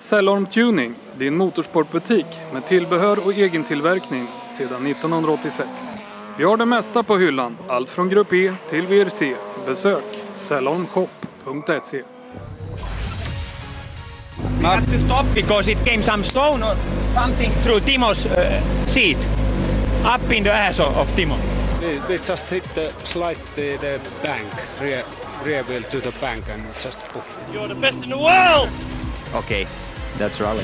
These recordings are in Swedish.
Cellorm Tuning, din motorsportbutik med tillbehör och egentillverkning sedan 1986. Vi har det mesta på hyllan, allt från Grupp E till VRC. Besök cellormshop.se. We have to stop because it came some stone or something through Timo's uh, seat, up in the ass of, of Timo. We, we just hit the slide the, the bank, rear, rear wheel to the bank and just poof. You're the best in the world! Okej, that's rally.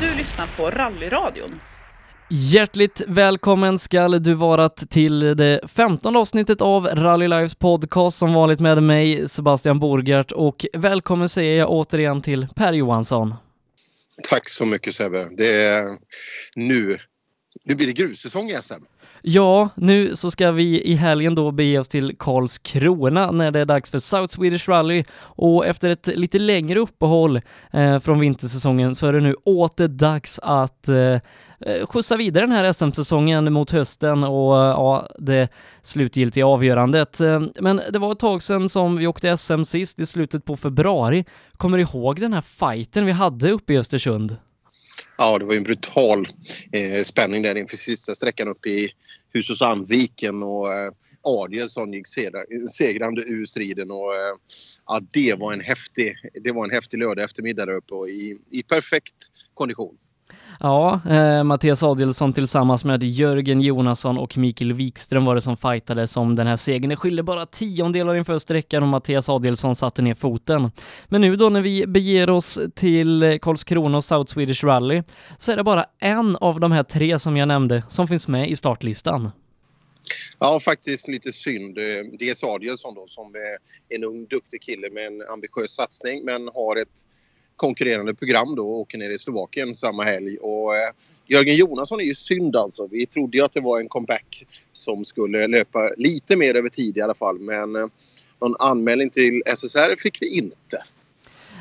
Du lyssnar på Rallyradion. Hjärtligt välkommen skall du vara till det femtonde avsnittet av Rally Lives podcast som vanligt med mig Sebastian Borgart och välkommen säger jag återigen till Per Johansson. Tack så mycket Sebbe. Det är nu. Nu blir det grussäsong i SM. Ja, nu så ska vi i helgen då bege oss till Karlskrona när det är dags för South Swedish Rally och efter ett lite längre uppehåll eh, från vintersäsongen så är det nu åter dags att eh, eh skjutsa vidare den här SM-säsongen mot hösten och eh, ja, det slutgiltiga avgörandet. Eh, men det var ett tag sedan som vi åkte SM sist i slutet på februari. Kommer du ihåg den här fighten vi hade uppe i Östersund? Ja, det var ju en brutal eh, spänning där inför sista sträckan uppe i Hus och Sandviken och eh, Adielsson gick segrande ur striden och eh, ja, det var en häftig, det var en häftig lördag eftermiddag där uppe och i, i perfekt kondition. Ja, eh, Mattias Adielsson tillsammans med Jörgen Jonasson och Mikael Wikström var det som fightade om den här segern. Det skilde bara tiondelar inför sträckan och Mattias Adielsson satte ner foten. Men nu då när vi beger oss till Karlskrona och South Swedish Rally så är det bara en av de här tre som jag nämnde som finns med i startlistan. Ja, faktiskt lite synd. Eh, dels Adielsson då som är en ung duktig kille med en ambitiös satsning men har ett konkurrerande program då och åker ner i Slovakien samma helg. Och eh, Jörgen Jonasson är ju synd alltså. Vi trodde ju att det var en comeback som skulle löpa lite mer över tid i alla fall men eh, någon anmälan till SSR fick vi inte.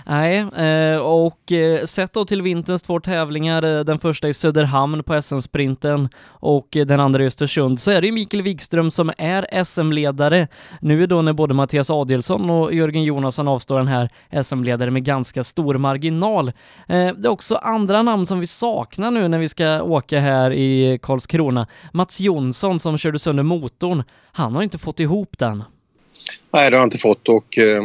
Nej, eh, och eh, sett då till vinterns två tävlingar, eh, den första i Söderhamn på SM-sprinten och den andra i Östersund, så är det ju Mikael Wikström som är SM-ledare. Nu är då när både Mattias Adielsson och Jörgen Jonasson avstår den här SM-ledare med ganska stor marginal. Det är också andra namn som vi saknar nu när vi ska åka här i Karlskrona. Mats Jonsson som körde sönder motorn, han har inte fått ihop den. Nej, det har jag inte fått och eh,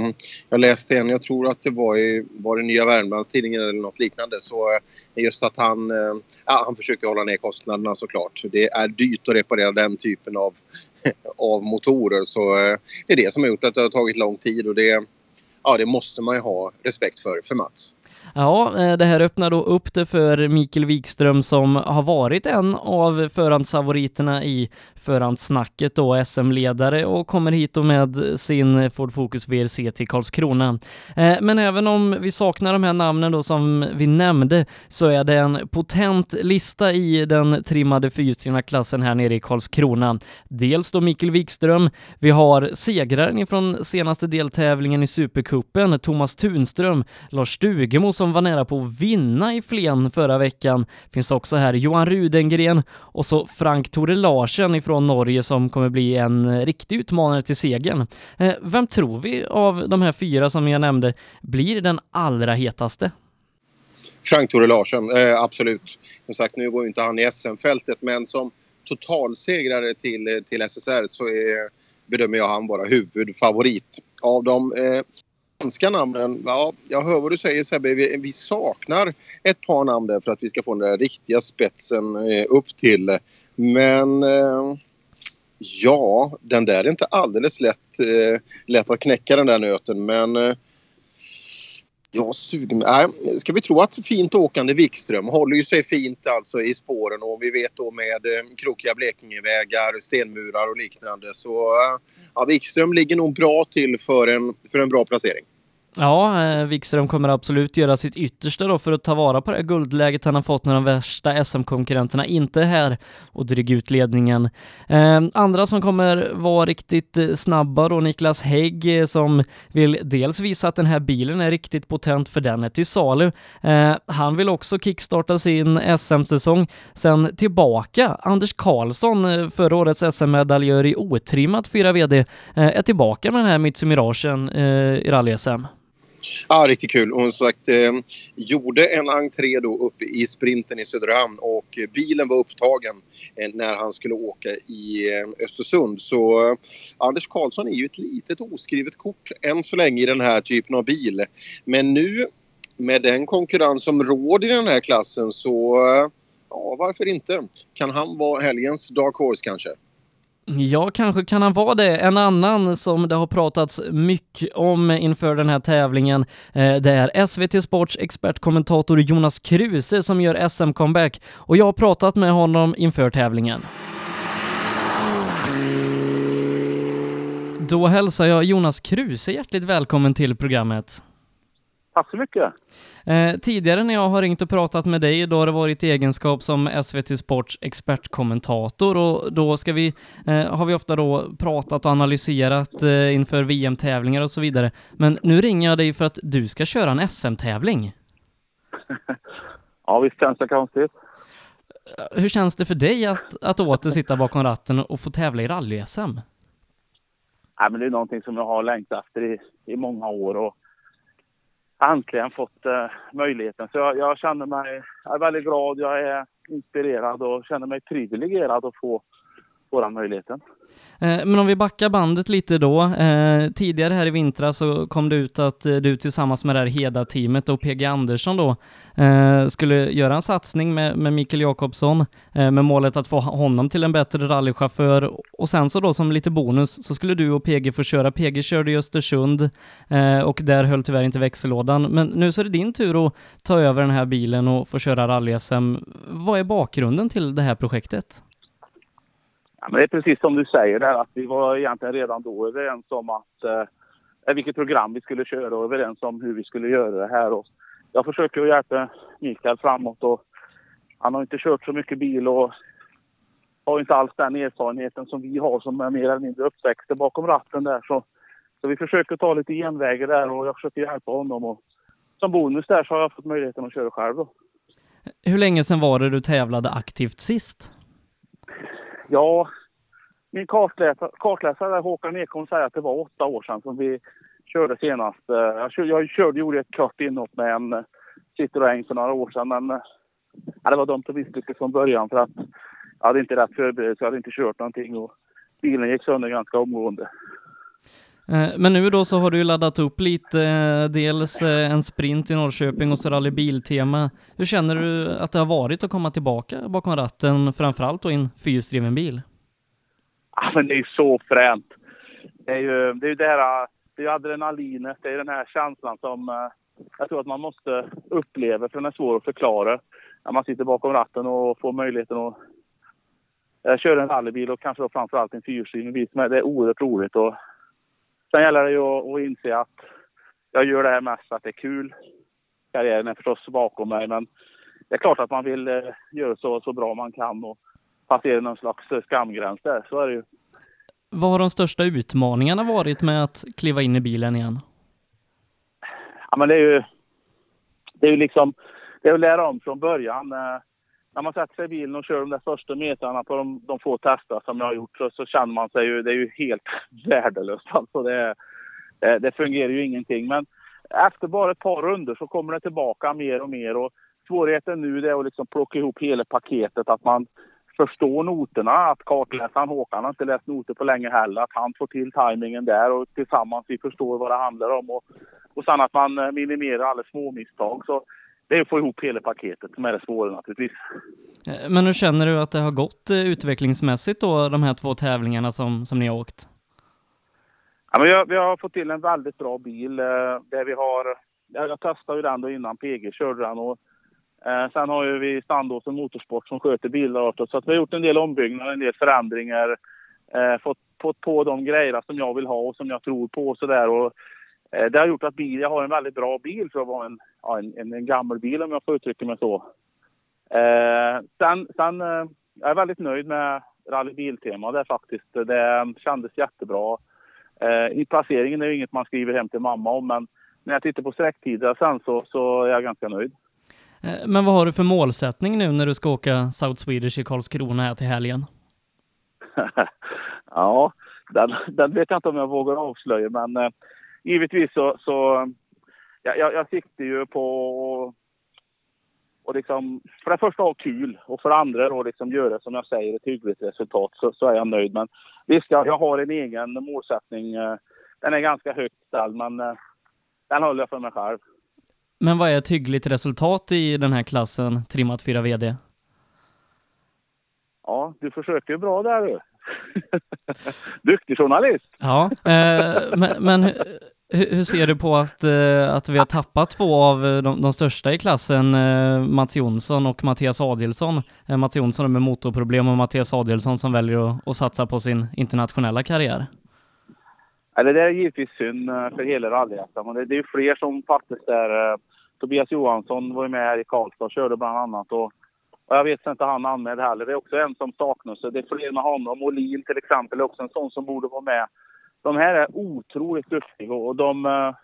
jag läste en, jag tror att det var i var det Nya Värmlandstidningen eller något liknande, så eh, just att han, eh, han försöker hålla ner kostnaderna såklart. Det är dyrt att reparera den typen av, av motorer så eh, det är det som har gjort att det har tagit lång tid och det, ja, det måste man ju ha respekt för, för Mats. Ja, eh, det här öppnar då upp det för Mikael Wikström som har varit en av förhandsfavoriterna i förhandssnacket då, SM-ledare och kommer hit då med sin Ford Focus VRC till Karlskrona. Eh, men även om vi saknar de här namnen då som vi nämnde så är det en potent lista i den trimmade fyrhjulsdrivna klassen här nere i Karlskrona. Dels då Mikael Wikström, vi har segraren ifrån senaste deltävlingen i Supercupen, Thomas Tunström, Lars Stugemo som var nära på att vinna i Flen förra veckan. Finns också här Johan Rudengren och så Frank Tore Larsen ifrån Norge som kommer bli en riktig utmanare till segern. Eh, vem tror vi av de här fyra som jag nämnde blir den allra hetaste? Frank Tore Larsen, eh, absolut. Som sagt, nu går ju inte han i SM-fältet men som totalsegrare till, eh, till SSR så är, bedömer jag han vara huvudfavorit. Av de eh, svenska namnen, ja, jag hör vad du säger Sebbe. Vi, vi, saknar ett par namn där för att vi ska få den där riktiga spetsen eh, upp till. Men eh, ja, den där är inte alldeles lätt, eh, lätt att knäcka den där nöten. Men eh, jag suger Nej, ska vi tro att fint åkande Wikström håller ju sig fint alltså i spåren och vi vet då med eh, krokiga Blekingevägar, stenmurar och liknande så eh, ja, Wikström ligger nog bra till för en, för en bra placering. Ja, eh, Wikström kommer absolut göra sitt yttersta då för att ta vara på det guldläget han har fått när de värsta SM-konkurrenterna inte är här och dryga ut ledningen. Eh, andra som kommer vara riktigt eh, snabba då, Niklas Hägg eh, som vill dels visa att den här bilen är riktigt potent för den är till salu. Eh, han vill också kickstarta sin SM-säsong. Sen tillbaka, Anders Karlsson, eh, förra årets SM-medaljör i otrimmat 4 VD, är tillbaka med den här Mitsubishi i rally-SM. Ja, riktigt kul. Hon sagt eh, gjorde en entré då uppe i sprinten i Söderhamn och bilen var upptagen eh, när han skulle åka i eh, Östersund. Så eh, Anders Karlsson är ju ett litet oskrivet kort än så länge i den här typen av bil. Men nu med den konkurrens som råder i den här klassen så eh, ja, varför inte? Kan han vara helgens Dark Horse kanske? Ja, kanske kan han vara det. En annan som det har pratats mycket om inför den här tävlingen, eh, det är SVT Sports expertkommentator Jonas Kruse som gör SM-comeback och jag har pratat med honom inför tävlingen. Då hälsar jag Jonas Kruse hjärtligt välkommen till programmet. Tack så mycket. Eh, tidigare när jag har ringt och pratat med dig, då har det varit i egenskap som SVT Sports expertkommentator och då ska vi, eh, har vi ofta då pratat och analyserat eh, inför VM-tävlingar och så vidare. Men nu ringer jag dig för att du ska köra en SM-tävling. ja, visst känns det konstigt. Eh, hur känns det för dig att, att åter sitta bakom ratten och få tävla i rally-SM? Men det är någonting som jag har längtat efter i, i många år och äntligen fått eh, möjligheten. Så jag, jag, känner mig jag är väldigt glad, jag är inspirerad och känner mig privilegierad att få, få den möjligheten. Eh, men om vi backar bandet lite då. Eh, tidigare här i vintras så kom det ut att eh, du tillsammans med det här Heda-teamet och PG Andersson då skulle göra en satsning med, med Mikael Jakobsson med målet att få honom till en bättre rallychaufför och sen så då som lite bonus så skulle du och PG få köra. PG körde i Östersund och där höll tyvärr inte växellådan. Men nu så är det din tur att ta över den här bilen och få köra rally-SM. Vad är bakgrunden till det här projektet? Ja, men det är precis som du säger där att vi var egentligen redan då överens om att eh, eh vilket program vi skulle köra och överens om hur vi skulle göra det här. Och jag försöker att hjälpa Mikael framåt och han har inte kört så mycket bil och har inte alls den erfarenheten som vi har som är mer eller mindre uppväxta bakom ratten där. Så, så vi försöker ta lite genvägar där och jag försöker hjälpa honom. Och som bonus där så har jag fått möjligheten att köra själv då. Hur länge sedan var det du tävlade aktivt sist? Ja, min kartläsare, kartläsare Håkan Ekholm säger att det var åtta år sedan som vi körde senast. Eh, jag, körde, jag körde, gjorde ett kort inåt med en eh, Citroën för några år sedan men eh, ja, det var dumt att misslyckas från början för att jag hade inte rätt förberedelse, jag hade inte kört någonting och bilen gick sönder ganska omgående. Eh, men nu då så har du ju laddat upp lite, eh, dels eh, en sprint i Norrköping och så Rally Biltema. Hur känner du att det har varit att komma tillbaka bakom ratten, framförallt då i en fyrhjulsdriven bil? Ja, men det är så fränt. Det är ju det, är det här, det är adrenalinet, det är den här känslan som jag tror att man måste uppleva för den är svår att förklara. När man sitter bakom ratten och får möjligheten att köra en rallybil och kanske då framförallt en fyrhjulsdriven bil. Det är oerhört roligt. Och sen gäller det ju att, inse att jag gör det här mest för att det är kul. Karriären är förstås bakom mig men det är klart att man vill uh, göra så, så bra man kan. Och, passera någon slags skamgräns där, så är det ju. Vad har de största utmaningarna varit med att kliva in i bilen igen? Ja, men det är ju, det är ju liksom, det är att lära om från början. Eh, när man sätter sig i bilen och kör de där första metrarna på de, de få tester som jag har gjort så, så känner man sig ju, det är ju helt värdelöst alltså. Det, det, fungerar ju ingenting. Men efter bara ett par runder så kommer det tillbaka mer och mer och svårigheten nu det är att liksom plocka ihop hela paketet, att man förstår noterna, att kartläsaren Håkan har inte läst noter på länge heller, att han får till tajmingen där och tillsammans vi förstår vad det handlar om och, och sen att man eh, minimerar alla små misstag. Så det är att få ihop hela paketet som är det svåra naturligtvis. Eh, men hur känner du att det har gått eh, utvecklingsmässigt då, de här två tävlingarna som, som ni har åkt? Ja, men vi, har, vi har fått till en väldigt bra bil där vi har, jag testade ju den då innan PG körde den och Eh, sen har ju vi Sandåsen Motorsport som sköter bilar åt oss. Så att vi har gjort en del ombyggnader, en del förändringar. Eh, fått, fått på de grejerna som jag vill ha och som jag tror på och sådär. eh, det har gjort att bil, jag har en väldigt bra bil för att vara en, ja, en, en, en gammal bil om jag får uttrycka mig så. Eh, sen, sen eh, jag är väldigt nöjd med Rally Biltema där faktiskt. Det kändes jättebra. Eh, I placeringen är det inget man skriver hem till mamma om men när jag tittar på sträcktider sen så, så är jag ganska nöjd. Eh, men vad har du för målsättning nu när du ska åka South Swedish i Karlskrona här till helgen? ja, den, den, vet jag inte om jag vågar avslöja, men eh, givetvis så, så jag, jag, jag siktar ju på och liksom, för det första ha kul och för det andra då liksom göra som jag säger ett hyggligt resultat så, så är jag nöjd. Men visst, jag, jag har en egen målsättning. eh, Den är ganska högt ställd men eh, den håller jag för mig själv. Men vad är ett hyggligt resultat i den här klassen trimmat 4 VD? Ja, du försöker ju bra där du. Duktig journalist. Ja, eh, men, men hur, ser du på att, eh, att vi har tappat två av eh, de, de största i klassen, eh, Mats Jonsson och Mattias Adielsson? Mats Jonsson med motorproblem och Mattias Adielsson som väljer att, att satsa på sin internationella karriär. Ja, det där är givetvis synd för hela rally men det, det är ju fler som fattas där. Tobias Johansson var ju med här i Karlstad och körde bland annat. Och, och jag vet inte han anmäld heller. Det är också en som saknas. Det är fler med honom. Olin till exempel är också en sån som borde vara med. De här är otroligt duktiga och de, eh,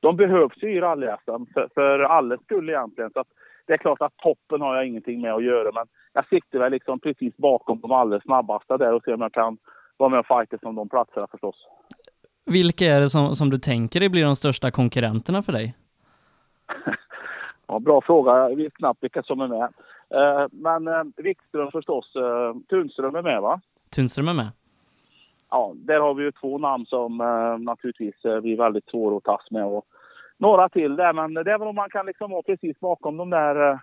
de behövs ju i rally för, för alla skull egentligen. Så det är klart att toppen har jag ingenting med att göra men jag siktar väl liksom precis bakom de allra snabbaste där och ser om jag kan vara med och fightas om de platserna förstås. Vilka är det som, som du tänker dig blir de största konkurrenterna för dig? Ja, bra fråga. Jag vet knappt vilka som är med. Eh, Men eh, Wikström förstås. Eh, Tunström är med va? Tunström är med. Ja, där har vi ju två namn som eh, naturligtvis eh, blir väldigt svåra att tas med. Och några till där, men det är väl om man kan liksom vara precis bakom de där, eh,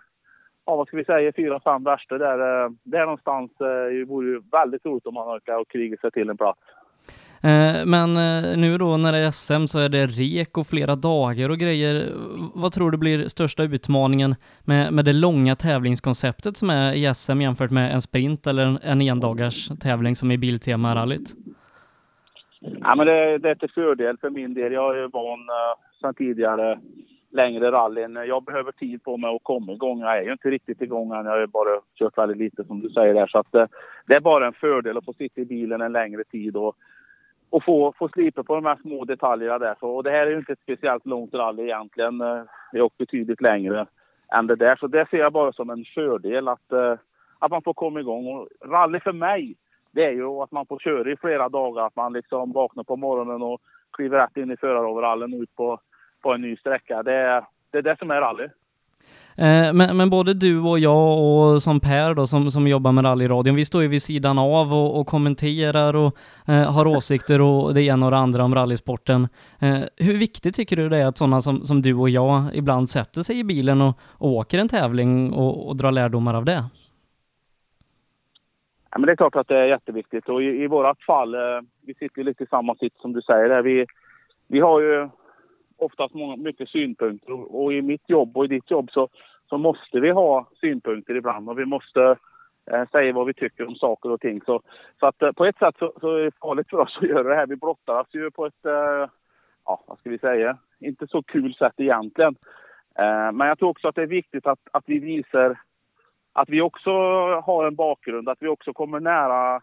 ja vad ska vi säga, fyra, fem värsta där. eh, Där någonstans eh, det vore ju väldigt roligt om man orkar och kriga sig till en plats. Eh, men eh, nu då när det är SM så är det rek och flera dagar och grejer. Vad tror du blir största utmaningen med, med det långa tävlingskonceptet som är i SM jämfört med en sprint eller en, en endagars tävling som i Biltema-rallyt? Ja, men det, det är till fördel för min del. Jag är van uh, sedan tidigare längre rallyn. Jag behöver tid på mig att komma igång. Jag är ju inte riktigt igång än. Jag har ju bara kört väldigt lite som du säger där. Så att, eh, det är bara en fördel att få sitta i bilen en längre tid och, och få, få slipa på de här små detaljerna där. Så, och det här är ju inte ett speciellt långt rally egentligen. Eh, Det är också betydligt längre än det där. Så det ser jag bara som en fördel att, eh, att man får komma igång. Och rally för mig, det är ju att man får köra i flera dagar. Att man liksom vaknar på morgonen och kliver rätt in i föraroverallen och ut på, på en ny sträcka. Det är, det är det som är rally. Eh, Men, men både du och jag och som Per då som, som jobbar med rallyradion, vi står ju vid sidan av och, och kommenterar och eh, har åsikter och det ena och det andra om rallysporten. Eh, hur viktigt tycker du det är att sådana som, som du och jag ibland sätter sig i bilen och, och åker en tävling och, och drar lärdomar av det? Ja, men det är klart att det är jätteviktigt och i, i vårt fall, eh, vi sitter ju lite i samma sitt som du säger där. Vi, vi har ju oftast många, mycket synpunkter och, och i mitt jobb och i ditt jobb så, så måste vi ha synpunkter ibland och vi måste eh, säga vad vi tycker om saker och ting. Så, så att eh, på ett sätt så, så är det farligt för oss att göra det här. Vi brottar oss ju på ett, eh, ja vad ska vi säga, inte så kul sätt egentligen. Eh, men jag tror också att det är viktigt att, att vi visar att vi också har en bakgrund, att vi också kommer nära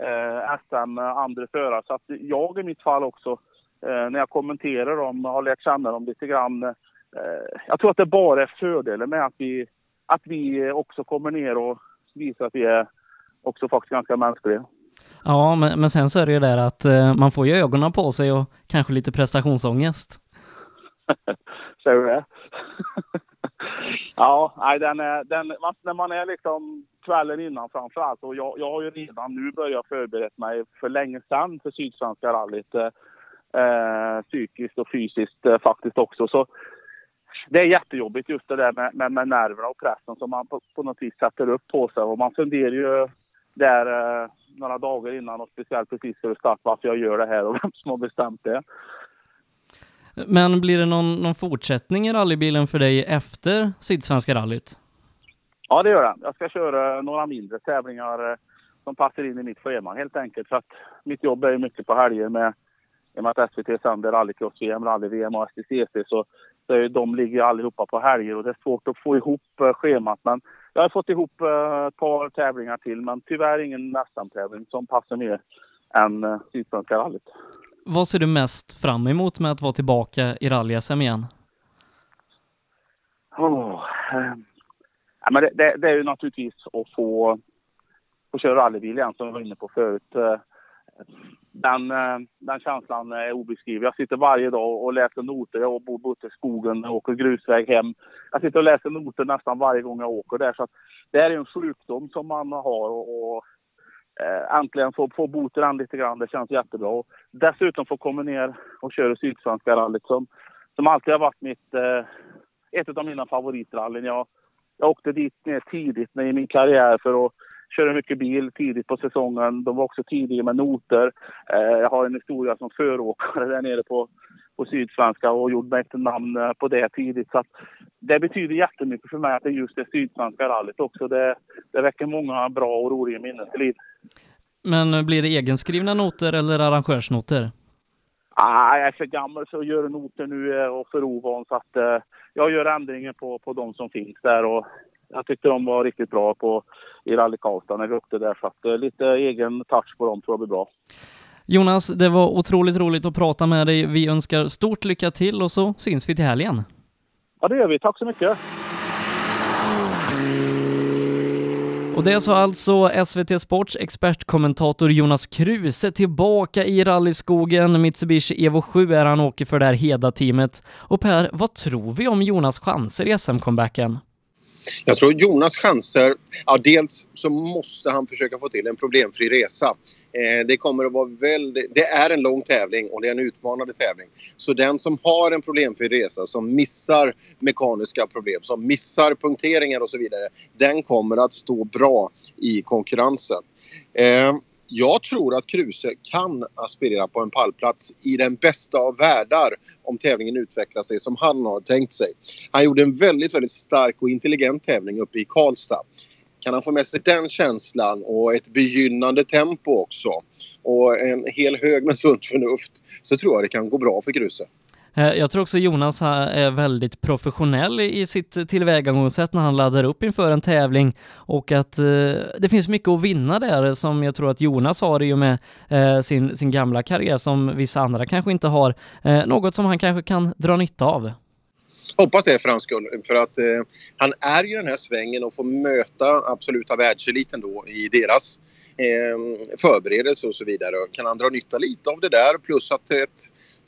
eh, SM, andra förare. Så att jag i mitt fall också, eh, när jag kommenterar dem, har lärt känna dem lite grann. Eh, jag tror att det bara är fördelen med att vi, att vi också kommer ner och visar att vi är också faktiskt ganska mänskliga. Ja, men, men sen så är det ju där att eh, man får ju ögonen på sig och kanske lite prestationsångest. Säger du det? Ja, nej, den är, den, när man är liksom kvällen innan framför allt och jag, jag har ju redan nu börjat förbereda mig för länge sedan för Sydsvenska rallyt. Eh, eh, psykiskt och fysiskt eh, faktiskt också. Så det är jättejobbigt just det där med, med, med nerverna och pressen som man på, på något vis sätter upp på sig. Och man funderar ju där eh, några dagar innan och speciellt precis före start varför jag gör det här och vem som har bestämt det. Men blir det någon, någon fortsättning i rallybilen för dig efter Sydsvenska rallyt? Ja, det gör det. Jag ska köra några mindre tävlingar eh, som passar in i mitt schema helt enkelt. För att mitt jobb är ju mycket på helger med, i och med att SVT sänder rallycross-VM, rally-VM och STCC så, så är de ligger allihopa på helger och det är svårt att få ihop eh, schemat. Men jag har fått ihop eh, ett par tävlingar till men tyvärr ingen SM-tävling som passar mer än Sydsvenska rallyt. Vad ser du mest fram emot med att vara tillbaka i rally-SM igen? Oh, eh, ja, men det, det, det är ju naturligtvis att få, få köra rallybil igen som jag var inne på förut. Eh, den, eh, den känslan är obeskrivlig. Jag sitter varje dag och läser noter. Jag bor ute i skogen och åker grusväg hem. Jag sitter och läser noter nästan varje gång jag åker där. Så att det är en sjukdom som man har och, och eh, äntligen få, få bota den lite grann. Det känns jättebra. Och dessutom få komma ner och köra Sydsvenska rallyt som, som alltid har varit mitt, eh, ett av mina favoritrallyn. Jag, jag åkte dit ner tidigt i min karriär för att köra mycket bil tidigt på säsongen. De var också tidiga med noter. Eh, jag har en historia som föråkare där nere på, på Sydsvenska och gjorde mig ett namn eh, på det tidigt. Så det betyder jättemycket för mig att det är just det Sydsvenska rallyt också. Det, det väcker många bra och roliga minnen till liv. Men blir det egenskrivna noter eller arrangörsnoter? Ah, jag är för gammal för att göra noter nu eh, och för ovan så att eh, jag gör ändringar på, på de som finns där och jag tyckte de var riktigt bra på i Rally Karlstad när vi åkte där så att eh, lite egen touch på dem tror jag blir bra. Jonas, det var otroligt roligt att prata med dig. Vi önskar stort lycka till och så syns vi till helgen. Ja, det gör vi. Tack så mycket. Och det sa alltså SVT Sports expertkommentator Jonas Kruse tillbaka i rallyskogen. Mitsubishi Evo 7 är han åker för det här Heda-teamet. Och Per, vad tror vi om Jonas chanser i SM-comebacken? Jag tror Jonas chanser, ja dels så måste han försöka få till en problemfri resa. Eh, det kommer att vara väldigt, det är en lång tävling och det är en utmanande tävling. Så den som har en problemfri resa, som missar mekaniska problem, som missar punkteringar och så vidare, den kommer att stå bra i konkurrensen. Eh, jag tror att Kruse kan aspirera på en pallplats i den bästa av världar om tävlingen utvecklar sig som han har tänkt sig. Han gjorde en väldigt, väldigt stark och intelligent tävling uppe i Karlstad. Kan han få med sig den känslan och ett begynnande tempo också och en hel hög med sunt förnuft så tror jag det kan gå bra för Kruse. Eh, jag tror också Jonas är väldigt professionell i sitt tillvägagångssätt när han laddar upp inför en tävling och att eh, det finns mycket att vinna där som jag tror att Jonas har i och med eh, sin, sin gamla karriär som vissa andra kanske inte har. Något som han kanske kan dra nytta av. Hoppas det för hans skull. För att eh, han är ju den här svängen och får möta absoluta världseliten då i deras eh, förberedelser och så vidare. Kan han dra nytta lite av det där plus att ett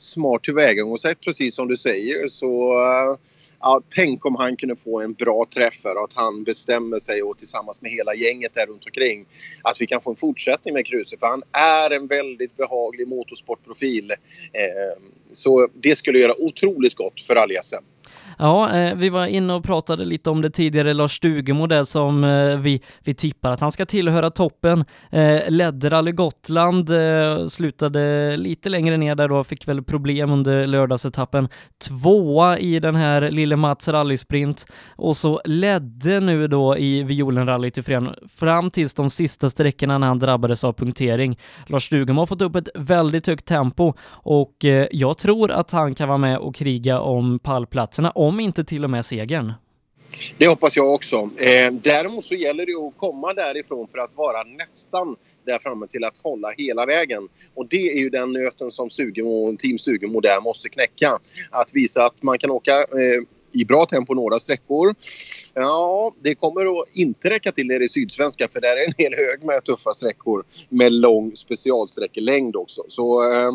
smart tillvägagångssätt precis som du säger så eh, ja, tänk om han kunde få en bra träff och att han bestämmer sig och tillsammans med hela gänget där runt omkring att vi kan få en fortsättning med Kruse för han är en väldigt behaglig motorsportprofil. Eh, så det skulle göra otroligt gott för rally-SM. Ja, eh, vi var inne och pratade lite om det tidigare, Lars Stugemo där som eh, vi, vi tippar att han ska tillhöra toppen. Eh, ledde Rally Gotland, eh, slutade lite längre ner där då, fick väl problem under lördagsetappen. Tvåa i den här lille Mats rallysprint och så ledde nu då i Violenrallyt i fredagen fram tills de sista sträckorna när han drabbades av punktering. Lars Stugemo har fått upp ett väldigt högt tempo och eh, jag tror att han kan vara med och kriga om pallplatserna om om inte till och med segern. Det hoppas jag också. Eh, däremot så gäller det att komma därifrån för att vara nästan där framme till att hålla hela vägen. Och det är ju den nöten som Stugemo, Team Stugemo där måste knäcka. Att visa att man kan åka eh, i bra tempo några sträckor. Ja, det kommer att inte räcka till er i Sydsvenska för där är en hel hög med tuffa sträckor med lång specialsträckelängd också. Så eh,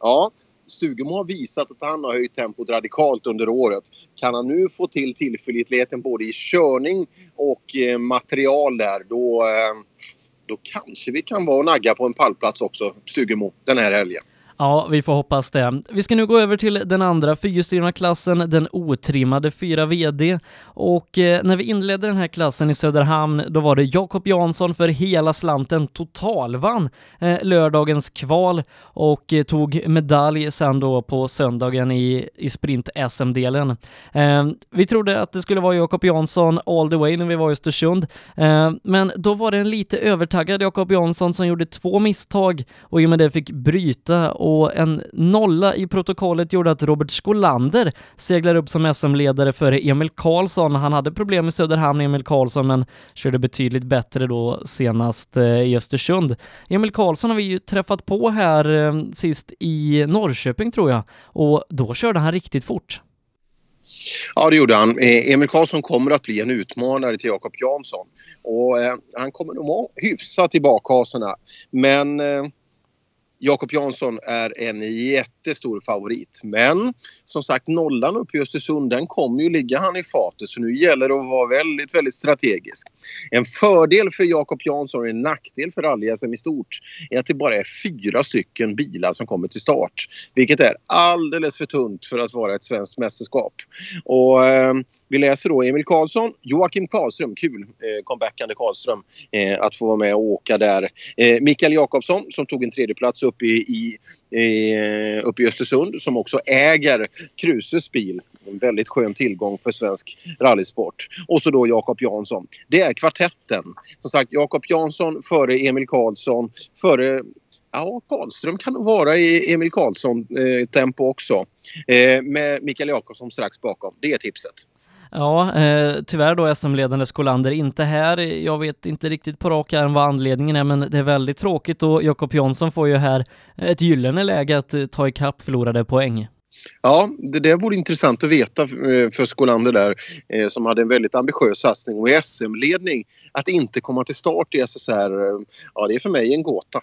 ja, Stugemo har visat att han har höjt tempot radikalt under året. Kan han nu få till tillförlitligheten både i körning och eh, material där då, eh, då kanske vi kan vara och nagga på en pallplats också, Stugemo, den här helgen. Ja, vi får hoppas det. Vi ska nu gå över till den andra fyrhjulsdrivna klassen, den otrimmade 4 VD. Och eh, när vi inledde den här klassen i Söderhamn, då var det Jakob Jansson för hela slanten totalvann eh, lördagens kval och eh, tog medalj sen då på söndagen i, i sprint-SM-delen. Eh, vi trodde att det skulle vara Jakob Jansson all the way när vi var i Östersund, eh, men då var det en lite övertaggad Jakob Jansson som gjorde två misstag och i och med det fick bryta och en nolla i protokollet gjorde att Robert Skolander seglar upp som SM-ledare före Emil Karlsson. Han hade problem i Söderhamn, Emil Karlsson, men körde betydligt bättre då senast eh, i Östersund. Emil Karlsson har vi ju träffat på här eh, sist i Norrköping tror jag och då körde han riktigt fort. Ja, det gjorde han. Eh, Emil Karlsson kommer att bli en utmanare till Jakob Jansson. Och eh, han kommer nog må hyfsat i bakhasorna. Men eh, Jakob Jansson är en jättestor favorit. Men som sagt nollan uppe i Östersund den kommer ju ligga han i fatet så nu gäller det att vara väldigt, väldigt strategisk. En fördel för Jakob Jansson och en nackdel för rally-SM i stort är att det bara är fyra stycken bilar som kommer till start. Vilket är alldeles för tunt för att vara ett svenskt mästerskap. Och eh, vi läser då Emil Karlsson, Joakim Karlström, kul eh, comebackande Karlström eh, att få vara med och åka där. Eh, Mikael Jakobsson som tog en tredjeplats uppe i, i, eh, upp i Östersund som också äger Kruses bil. En väldigt skön tillgång för svensk rallysport. Och så då Jakob Jansson. Det är kvartetten. Som sagt Jakob Jansson före Emil Karlsson före Ja, Karlström kan nog vara i Emil Karlsson-tempo eh, också. Eh, med Mikael Jakobsson strax bakom. Det är tipset. Ja, eh, tyvärr då SM-ledande Skolander inte här. Jag vet inte riktigt på rak arm vad anledningen är, men det är väldigt tråkigt och Jakob Jonsson får ju här ett gyllene läge att eh, ta ikapp förlorade poäng. Ja, det där vore intressant att veta eh, för Skolander där eh, som hade en väldigt ambitiös satsning och i SM-ledning att inte komma till start i SSR, ja det är för mig en gåta.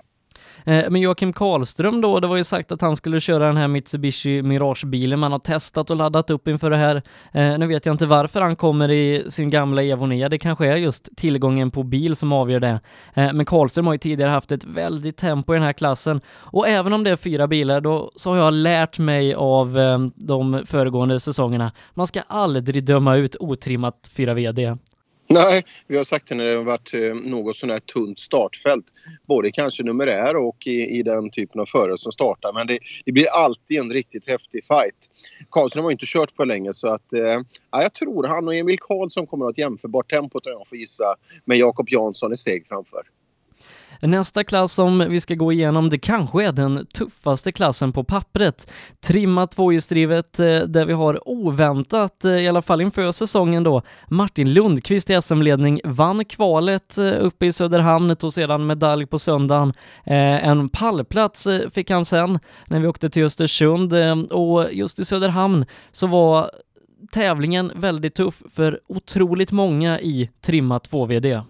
Eh, men Joakim Karlström då, det var ju sagt att han skulle köra den här Mitsubishi Mirage-bilen man har testat och laddat upp inför det här. Eh, nu vet jag inte varför han kommer i sin gamla Evonia, det kanske är just tillgången på bil som avgör det. Eh, men Karlström har ju tidigare haft ett väldigt tempo i den här klassen och även om det är fyra bilar då så har jag lärt mig av de föregående säsongerna, man ska aldrig döma ut otrimmat 4 VD. Nej, vi har sagt det när det har varit eh, något sån här tunt startfält. Både kanske numerär och i, i den typen av förare som startar. Men det, det, blir alltid en riktigt häftig fight. Karlsson har ju inte kört på länge så att eh, jag tror han och Emil Karlsson kommer att ha ett jämförbart tempo om jag får gissa. Men Jakob Jansson är steg framför. Nästa klass som vi ska gå igenom, det kanske är den tuffaste klassen på pappret. Trimma tvåhjulsdrivet eh, där vi har oväntat, eh, i alla fall inför säsongen då, Martin Lundqvist i SM-ledning vann kvalet eh, uppe i Söderhamn, tog sedan medalj på söndagen. En pallplats fick han sen när vi åkte till Östersund och just i Söderhamn så var tävlingen väldigt tuff för otroligt många i Trimma 2VD.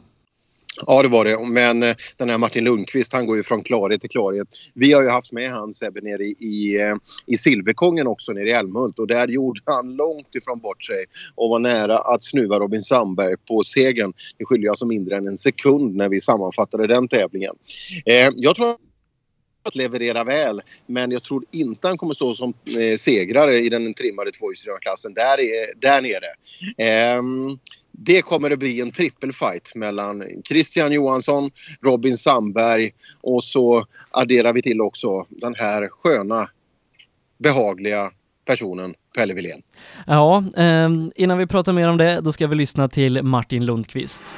Ja, det var det. Men eh, den här Martin Lundqvist, han går ju från klarhet till klarhet. Vi har ju haft med han Sebbe nere i, i, eh, i Silverkongen också nere i Älmhult och där gjorde han långt ifrån bort sig och var nära att snuva Robin Sandberg på segern. Det skiljer alltså mindre än en sekund när vi sammanfattade den tävlingen. Eh, jag tror att leverera väl men jag tror inte han kommer stå som eh, segrare i den trimmade tvåhjulsdrivna där, där nere. Eh, det kommer att bli en trippelfight mellan Christian Johansson, Robin Sandberg och så adderar vi till också den här sköna, behagliga personen Pelle Wilén. Ja, eh, innan vi pratar mer om det, då ska vi lyssna till Martin Lundqvist.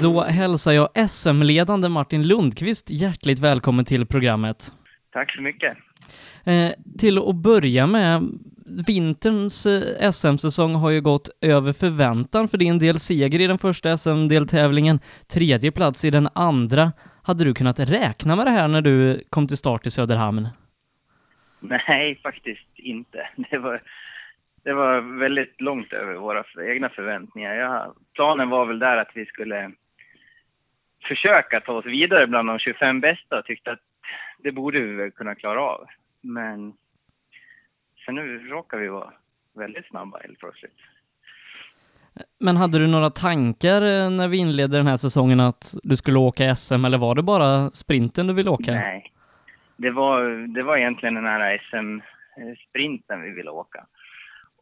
Då hälsar jag SM-ledande Martin Lundqvist hjärtligt välkommen till programmet. Tack så mycket. Eh, till att börja med, vinterns eh, SM-säsong har ju gått över förväntan för din del. Seger i den första SM-deltävlingen, tredje plats i den andra. Hade du kunnat räkna med det här när du kom till start i Söderhamn? Nej, faktiskt inte. Det var, det var väldigt långt över våra egna förväntningar. Jag, planen var väl där att vi skulle försöka ta oss vidare bland de 25 bästa och tyckte att det borde vi väl kunna klara av. Men sen nu råkar vi vara väldigt snabba helt plötsligt. Men hade du några tankar eh, när vi inledde den här säsongen att du skulle åka SM eller var det bara sprinten du ville åka? Nej, det var, det var egentligen den här SM-sprinten vi ville åka.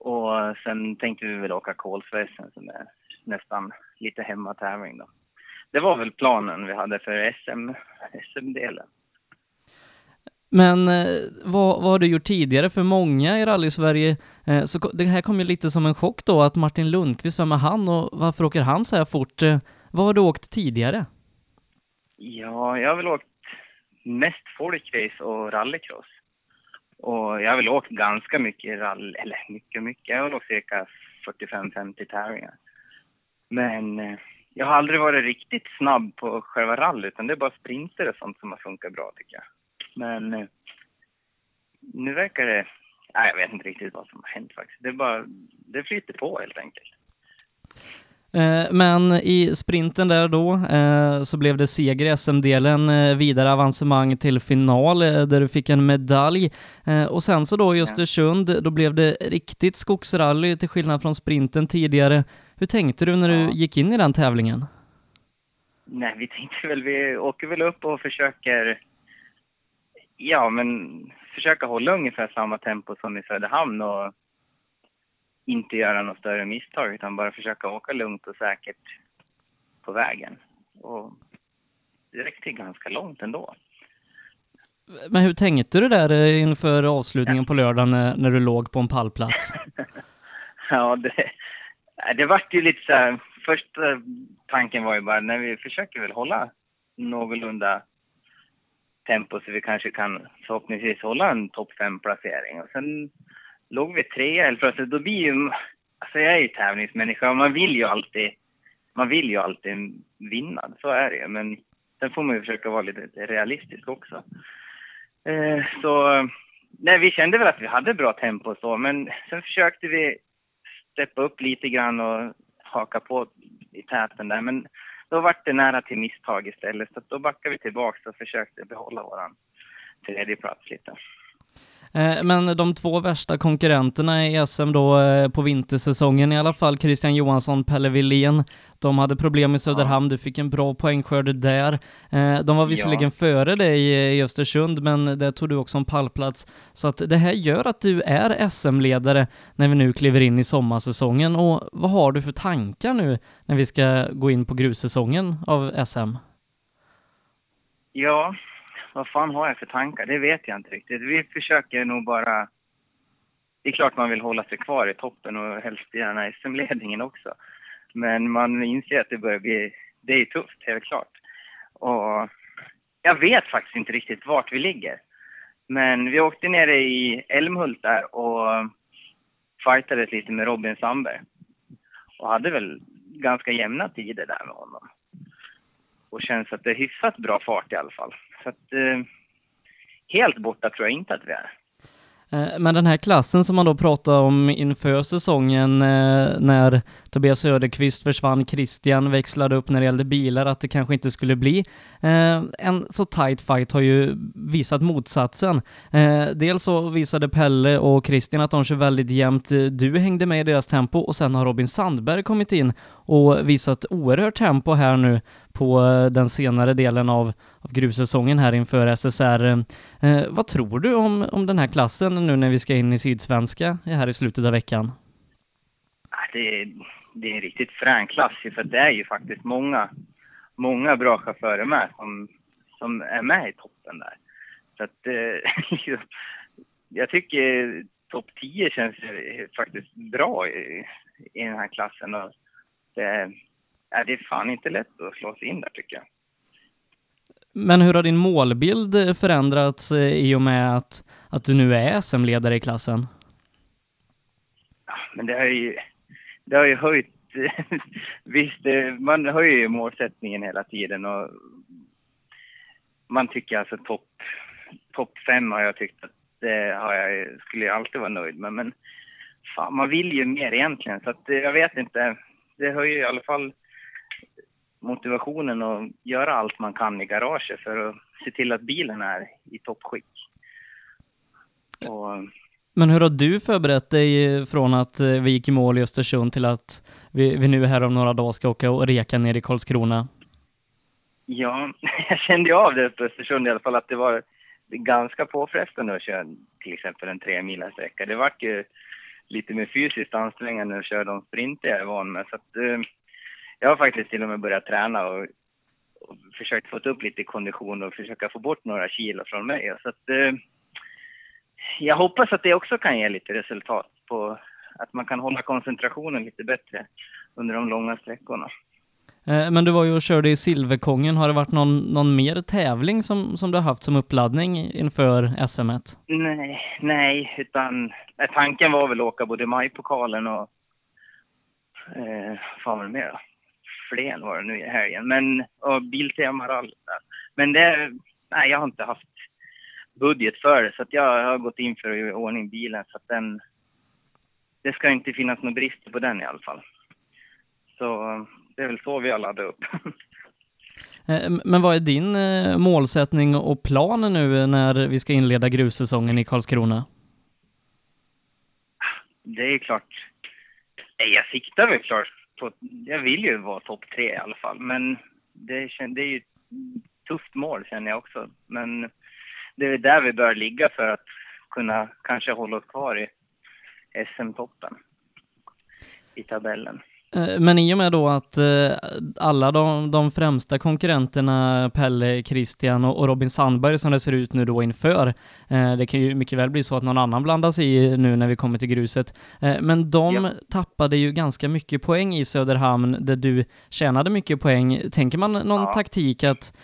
Och sen tänkte vi väl åka Kolsväsen som är nästan lite hemmatävling då. Det var väl planen vi hade för SM, SM-delen. Men eh, vad, vad har du gjort tidigare? För många i rally-Sverige, eh, så det här kom ju lite som en chock då att Martin Lundqvist, vem är han och varför åker han så här fort? Eh, vad har du åkt tidigare? Ja, jag har väl åkt mest folkrace och rallycross. Och jag har väl åkt ganska mycket rally, eller mycket mycket, jag har väl åkt cirka 45-50 tävlingar. Men eh, jag har aldrig varit riktigt snabb på själva rallyt, utan det är bara sprinter och sånt som har funkat bra tycker jag. Men eh, nu verkar det... Nej, jag vet inte riktigt vad som har hänt faktiskt. Det, bara, det flyter på helt enkelt. Eh, men i sprinten där då eh, så blev det seger i SM-delen, vidare avancemang till final där du fick en medalj. Och sen så då i Östersund, då blev det riktigt skogsrally till skillnad från sprinten tidigare. Hur tänkte du när du gick in i den tävlingen? Nej, vi tänkte väl, vi åker väl upp och försöker, ja men försöka hålla ungefär samma tempo som i Söderhamn och inte göra något större misstag utan bara försöka åka lugnt och säkert på vägen. Och det räckte ganska långt ändå. Men hur tänkte du där eh, inför avslutningen på lördagen när, när du låg på en pallplats? ja, det, det vart ju lite så här, första tanken var ju bara när vi försöker väl hålla någorlunda tempo så vi kanske kan förhoppningsvis hålla en topp fem placering och sen låg vi trea helt plötsligt, då blir ju... Alltså jag är ju tävlingsmänniska och man vill ju alltid, man vill ju alltid vinna, så är det ju. Men sen får man ju försöka vara lite realistisk också. Eh, så, nej vi kände väl att vi hade bra tempo så, men sen försökte vi steppa upp lite grann och haka på i täten där. Men då vart det nära till misstag istället, så då backade vi tillbaka och försökte behålla våran tredjeplats lite. Eh, men de två värsta konkurrenterna i SM då eh, på vintersäsongen i alla fall, Christian Johansson, Pelle Willén de hade problem i Söderhamn, ja. du fick en bra poängskörd där. Eh, de var visserligen ja. före dig i Östersund, men där tog du också en pallplats. Så att det här gör att du är SM-ledare när vi nu kliver in i sommarsäsongen. Och vad har du för tankar nu när vi ska gå in på grussäsongen av SM? Ja, vad fan har jag för tankar? Det vet jag inte riktigt. Vi försöker nog bara... Det är klart man vill hålla sig kvar i toppen och helst gärna SM-ledningen också. Men man inser att det börjar bli... Det är tufft, helt klart. Och jag vet faktiskt inte riktigt vart vi ligger. Men vi åkte ner i Älmhult där och fightades lite med Robin Sandberg. Och hade väl ganska jämna tider där med honom. Och känns att det är hyfsat bra fart i alla fall. Så att, eh, helt borta tror jag inte att vi är. Eh, men den här klassen som man då pratade om inför säsongen eh, när Tobias Söderqvist försvann, Christian växlade upp när det gällde bilar, att det kanske inte skulle bli eh, en så tight fight har ju visat motsatsen. Dels så visade Pelle och Christian att de kör väldigt jämnt. Du hängde med i deras tempo och sen har Robin Sandberg kommit in och visat oerhört tempo här nu på eh, den senare delen av, av grussäsongen här inför SSR. Eh, eh, vad tror du om, om den här klassen nu när vi ska in i Sydsvenska här i slutet av veckan? Ah, det är, det är en riktigt frän klass för det är ju faktiskt många, många bra chaufförer med som, som är med i toppen där. Så att eh, liksom, jag tycker topp 10 känns faktiskt bra i, i den här klassen. Och det, är det är fan inte lätt att slå sig in där tycker jag. Men hur har din målbild förändrats eh, i och med att, att du nu är SM-ledare i klassen? Ja, men det har ju, det har ju höjt... Visst, man höjer ju målsättningen hela tiden och man tycker alltså topp top fem har jag tyckt att det har jag, skulle jag alltid vara nöjd med. Men fan, man vill ju mer egentligen så att jag vet inte. Det höjer i alla fall motivationen att göra allt man kan i garaget för att se till att bilen är i toppskick. Och... Men hur har du förberett dig från att eh, vi gick i mål i Östersund till att vi, vi nu här om några dagar ska åka och reka ner i Karlskrona? Ja, jag kände av det på Östersund i alla fall att det var ganska påfrestande att köra till exempel en tre sträcka. Det vart ju lite mer fysiskt ansträngande att köra de sprinter jag är van med. Så att, eh, jag har faktiskt till och med börjat träna och, och försökt få upp lite kondition och försöka få bort några kilo från mig. Så att, eh, jag hoppas att det också kan ge lite resultat på att man kan hålla koncentrationen lite bättre under de långa sträckorna. Eh, men du var ju och körde i Silverkongen. Har det varit någon, någon mer tävling som, som du har haft som uppladdning inför SM? Nej, nej, utan tanken var väl att åka både majpokalen och eh, fan var det mer Flen var det nu i helgen. Men, och Biltema Men det, nej, jag har inte haft budget för det. Så att jag har gått in för att göra ordning bilen så att den... Det ska inte finnas några brister på den i alla fall. Så det är väl så vi har laddat upp. Eh, Men vad är din eh, målsättning och plan nu när vi ska inleda grussäsongen i Karlskrona? Det är klart. Jag siktar väl klart på... Jag vill ju vara topp tre i alla fall. Men det, det är ju ett tufft mål känner jag också. Men det är där vi bör ligga för att kunna kanske hålla oss kvar i SM-toppen. I tabellen. Eh, Men i och med då att eh, alla de, de främsta konkurrenterna, Pelle, Christian och och Robin Sandberg som det ser ut nu då inför, eh, det kan ju mycket väl bli så att någon annan blandas i nu när vi kommer till gruset, men de Ja. tappade ju ganska mycket poäng i Söderhamn där du tjänade mycket poäng. Tänker man någon Ja. taktik att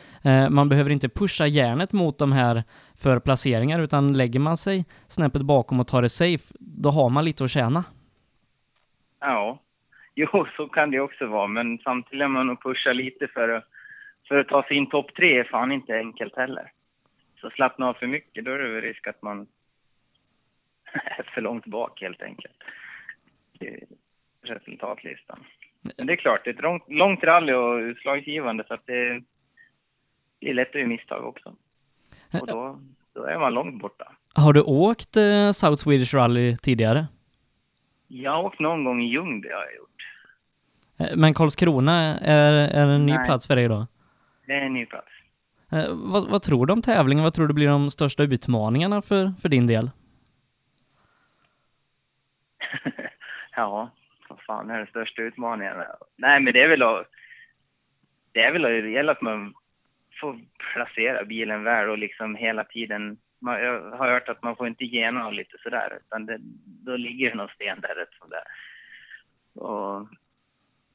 man behöver inte pusha järnet mot de här för placeringar utan lägger man sig snäppet bakom och tar det safe, då har man lite att tjäna. Ja, jo så kan det också vara. Men samtidigt är man nog pusha lite för att, för att ta sig in topp tre är fan inte enkelt heller. Så slappna av för mycket, då är det väl risk att man är för långt bak helt enkelt. I resultatlistan. Men det är klart, det är ett långt, långt rally och utslagsgivande så att det, det är lätt att göra misstag också. Och då, då är man långt borta. Har du åkt eh, South Swedish Rally tidigare? Jag har åkt någon gång i Ljungby har jag gjort. Eh, Men Karlskrona är, är en ny Nej. plats för dig då? Det är en ny plats. Eh, vad, vad tror du om tävlingen? Vad tror du blir de största utmaningarna för, för din del? Ja, vad fan är den största utmaningen? Nej, men det är väl att... Det är väl att det gäller att man får placera bilen väl och liksom hela tiden... Man, jag har hört att man får inte gena och lite sådär, utan det, då ligger det någon sten där rätt som där. Och...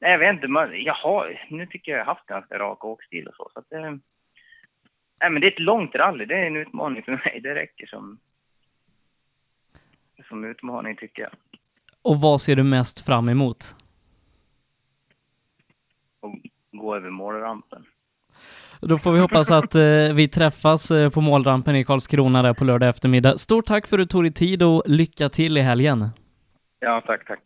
Nej, jag vet inte, man, jag har, nu tycker jag jag har haft ganska rak åkstil och så, så att det... Nej, men det är ett långt rally, det är en utmaning för mig, det räcker som... Som utmaning tycker jag. Och vad ser du mest fram emot? och gå över målrampen. Då får vi hoppas att eh, vi träffas eh, på målrampen i Karlskrona där på lördag eftermiddag. Stort tack för att du tog dig tid och lycka till i helgen. Ja, tack, tack.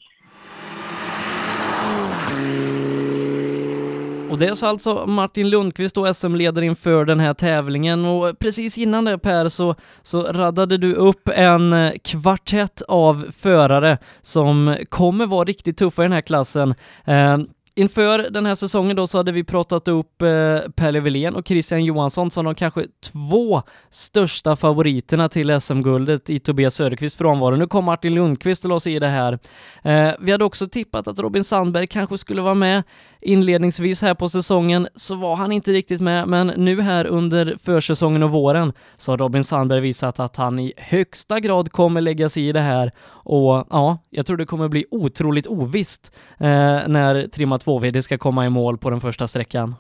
Och det är så alltså Martin Lundqvist då SM-ledare inför den här tävlingen och precis innan det Per så, så raddade du upp en eh, kvartett av förare som kommer vara riktigt tuffa i den här klassen. Eh, Inför den här säsongen då så hade vi pratat upp eh, Pelle Wilén och Christian Johansson som de kanske två största favoriterna till SM-guldet i Tobias Söderqvists frånvaro. Nu kom Martin Lundqvist och la sig i det här. Eh, vi hade också tippat att Robin Sandberg kanske skulle vara med inledningsvis här på säsongen, så var han inte riktigt med, men nu här under försäsongen och våren så har Robin Sandberg visat att han i högsta grad kommer lägga sig i det här och ja, jag tror det kommer bli otroligt ovisst eh, när Trimma 2VD ska komma i mål på den första sträckan.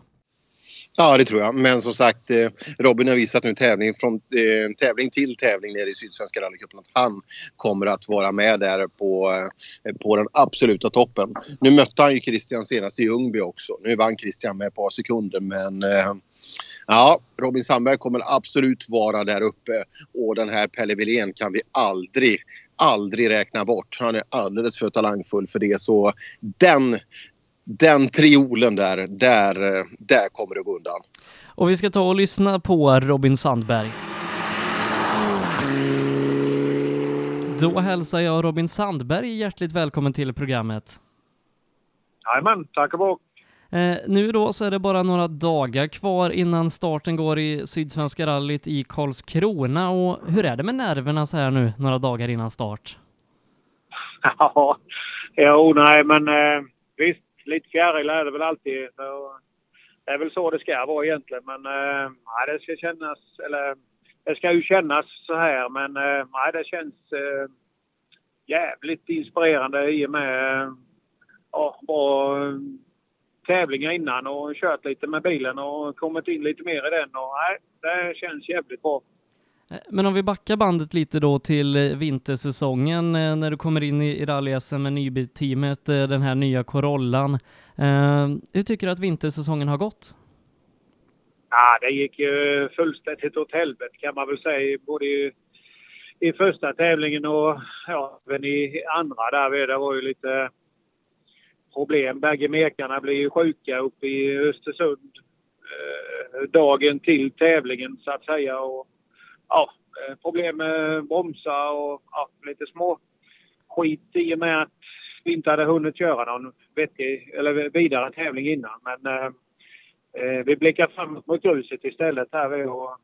Ja, det tror jag. Men som sagt, eh, Robin har visat nu tävling från eh, tävling till tävling nere i Sydsvenska rallycupen att han kommer att vara med där på, eh, på den absoluta toppen. Nu mötte han ju Christian senast i Ljungby också. Nu vann Christian med ett par sekunder men eh, ja, Robin Sandberg kommer absolut vara där uppe och den här Pelle Wilén kan vi aldrig, aldrig räkna bort. Han är alldeles för talangfull för det så den den triolen där, där, där kommer det gå undan. Och vi ska ta och lyssna på Robin Sandberg. Då hälsar jag Robin Sandberg hjärtligt välkommen till programmet. Jajamän, tack och bock. Eh, nu då så är det bara några dagar kvar innan starten går i Sydsvenska rallyt i Karlskrona och hur är det med nerverna så här nu några dagar innan start? Ja, jo, nej, men eh, visst, lite fjäril är det väl alltid. Så, det är väl så det ska vara egentligen, men eh, nej, det ska kännas, eller det ska ju kännas så här, men eh, nej, det känns eh, jävligt inspirerande i och med eh, ja, bra tävlingar innan och kört lite med bilen och kommit in lite mer i den och nej, det känns jävligt bra. Eh, Men om vi backar bandet lite då till eh, vintersäsongen eh, när du kommer in i rally-SM med Nyby-teamet, den här nya Corollan. Hur tycker du att vintersäsongen har gått? Ja, det gick ju fullständigt åt helvete kan man väl säga. Både i, i första tävlingen och ja, även i andra där. Det var ju lite problem. Bägge mekarna blir ju sjuka uppe i Östersund eh, dagen till tävlingen så att säga. Och, ja, eh, problem med bromsar och ja, lite små skit i och med att vi inte hade hunnit köra någon vettig, eller vidare tävling innan. Men eh, eh vi blickar framåt mot gruset istället här. Och,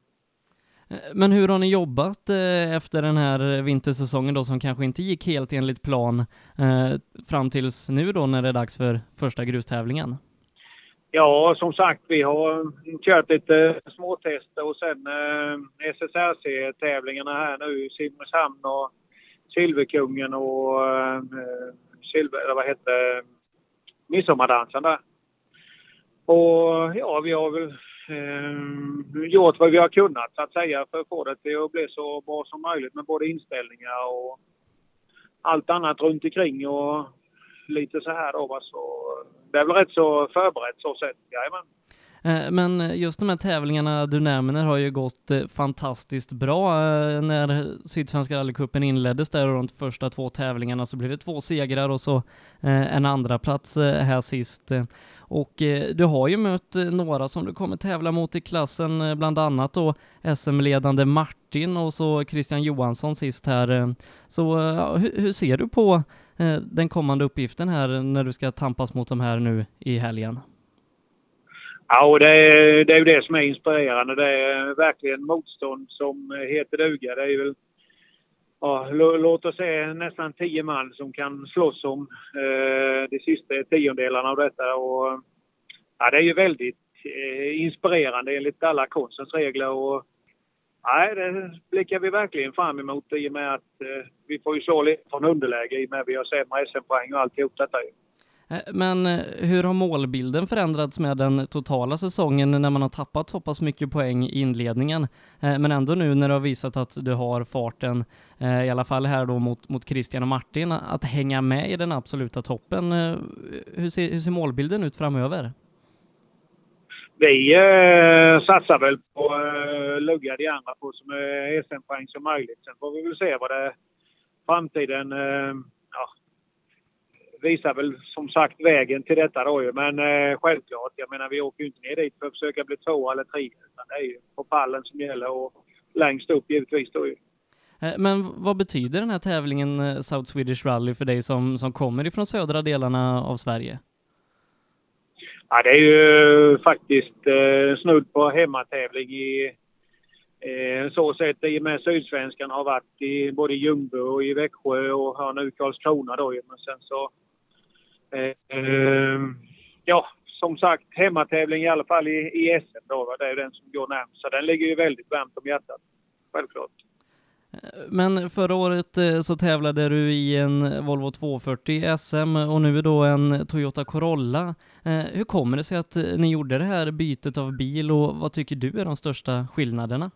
men hur har ni jobbat eh, efter den här vintersäsongen då som kanske inte gick helt enligt plan eh, fram tills nu då när det är dags för första grustävlingen? Ja, som sagt, vi har kört lite småtester och sen eh, SSRC-tävlingarna här nu i Simrishamn och Silverkungen och eh, Silver, eller vad hette Midsommardansen där. Och ja, vi har väl eh, gjort vad vi har kunnat så att säga för att få det till att bli så bra som möjligt med både inställningar och allt annat runt omkring och lite så här då. Så det är väl rätt så förberett så sett. Jajamän. Eh, men just de här tävlingarna du nämner har ju gått eh, fantastiskt bra. Eh, när Sydsvenska rallycupen inleddes där och de första två tävlingarna så blev det två segrar och så en andra plats här sist. Och du har ju mött några som du kommer tävla mot i klassen, bland annat då SM-ledande Martin och så Christian Johansson sist här. Så hur ser du på den kommande uppgiften här när du ska tampas mot de här nu i helgen? Ja, och det är, det är ju det som är inspirerande. Det är verkligen motstånd som heter duga. Det är väl, ja, låt oss säga nästan tio man som kan slåss om eh, de sista tiondelarna av detta. Och, ja, det är ju väldigt eh, inspirerande enligt alla konstens regler. Och, Nej, det blickar vi verkligen fram emot i och med att eh, vi får ju slå lite från underläge i och med att vi har sämre SM-poäng och alltihop detta. Eh, men eh, hur har målbilden förändrats med den totala säsongen när man har tappat så pass mycket poäng i inledningen? Eh, men ändå nu när du har visat att du har farten, i alla fall här då mot, mot Christian och Martin, att hänga med i den absoluta toppen. Hur ser, hur ser målbilden ut framöver? Vi eh, satsar väl på eh, lugga de andra på som är SM-poäng som möjligt. Sen får vi väl se vad det framtiden eh, visar väl som sagt vägen till detta då ju. Men eh, självklart, jag menar vi åker ju inte ner dit för att försöka bli två eller tre. Utan det är ju på pallen som gäller och längst upp givetvis då ju. Eh, men vad betyder den här tävlingen eh, South Swedish Rally för dig som, som kommer ifrån södra delarna av Sverige? Ja, det är ju faktiskt eh, snudd på hemmatävling i eh, så sätt i och med Sydsvenskan har varit i både Ljungby och i Växjö och har nu Karlskrona då Men sen så ja, som sagt, hemmatävling i alla fall i, i SM då. Det är den som går närmst. Så den ligger ju väldigt varmt om hjärtat. Självklart. Eh, men förra året eh, så tävlade du i en Volvo 240 SM och nu då en Toyota Corolla. Hur kommer det sig att ni gjorde det här bytet av bil och vad tycker du är de största skillnaderna?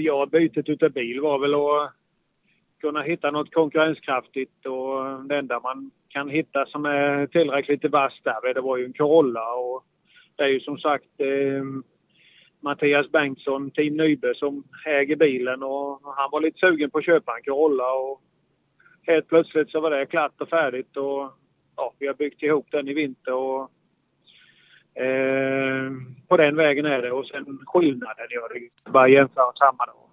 ja, bytet utav bil var väl att kunna hitta något konkurrenskraftigt och det enda man kan hitta som är tillräckligt vasst där, det var ju en Corolla och det är ju som sagt eh, Mattias Bengtsson, Team Nybe, som äger bilen och han var lite sugen på att köpa en Corolla och helt plötsligt så var det klart och färdigt och ja, vi har byggt ihop den i vinter och eh, på den vägen är det och sen skillnaden gör det bara jämföra samma då.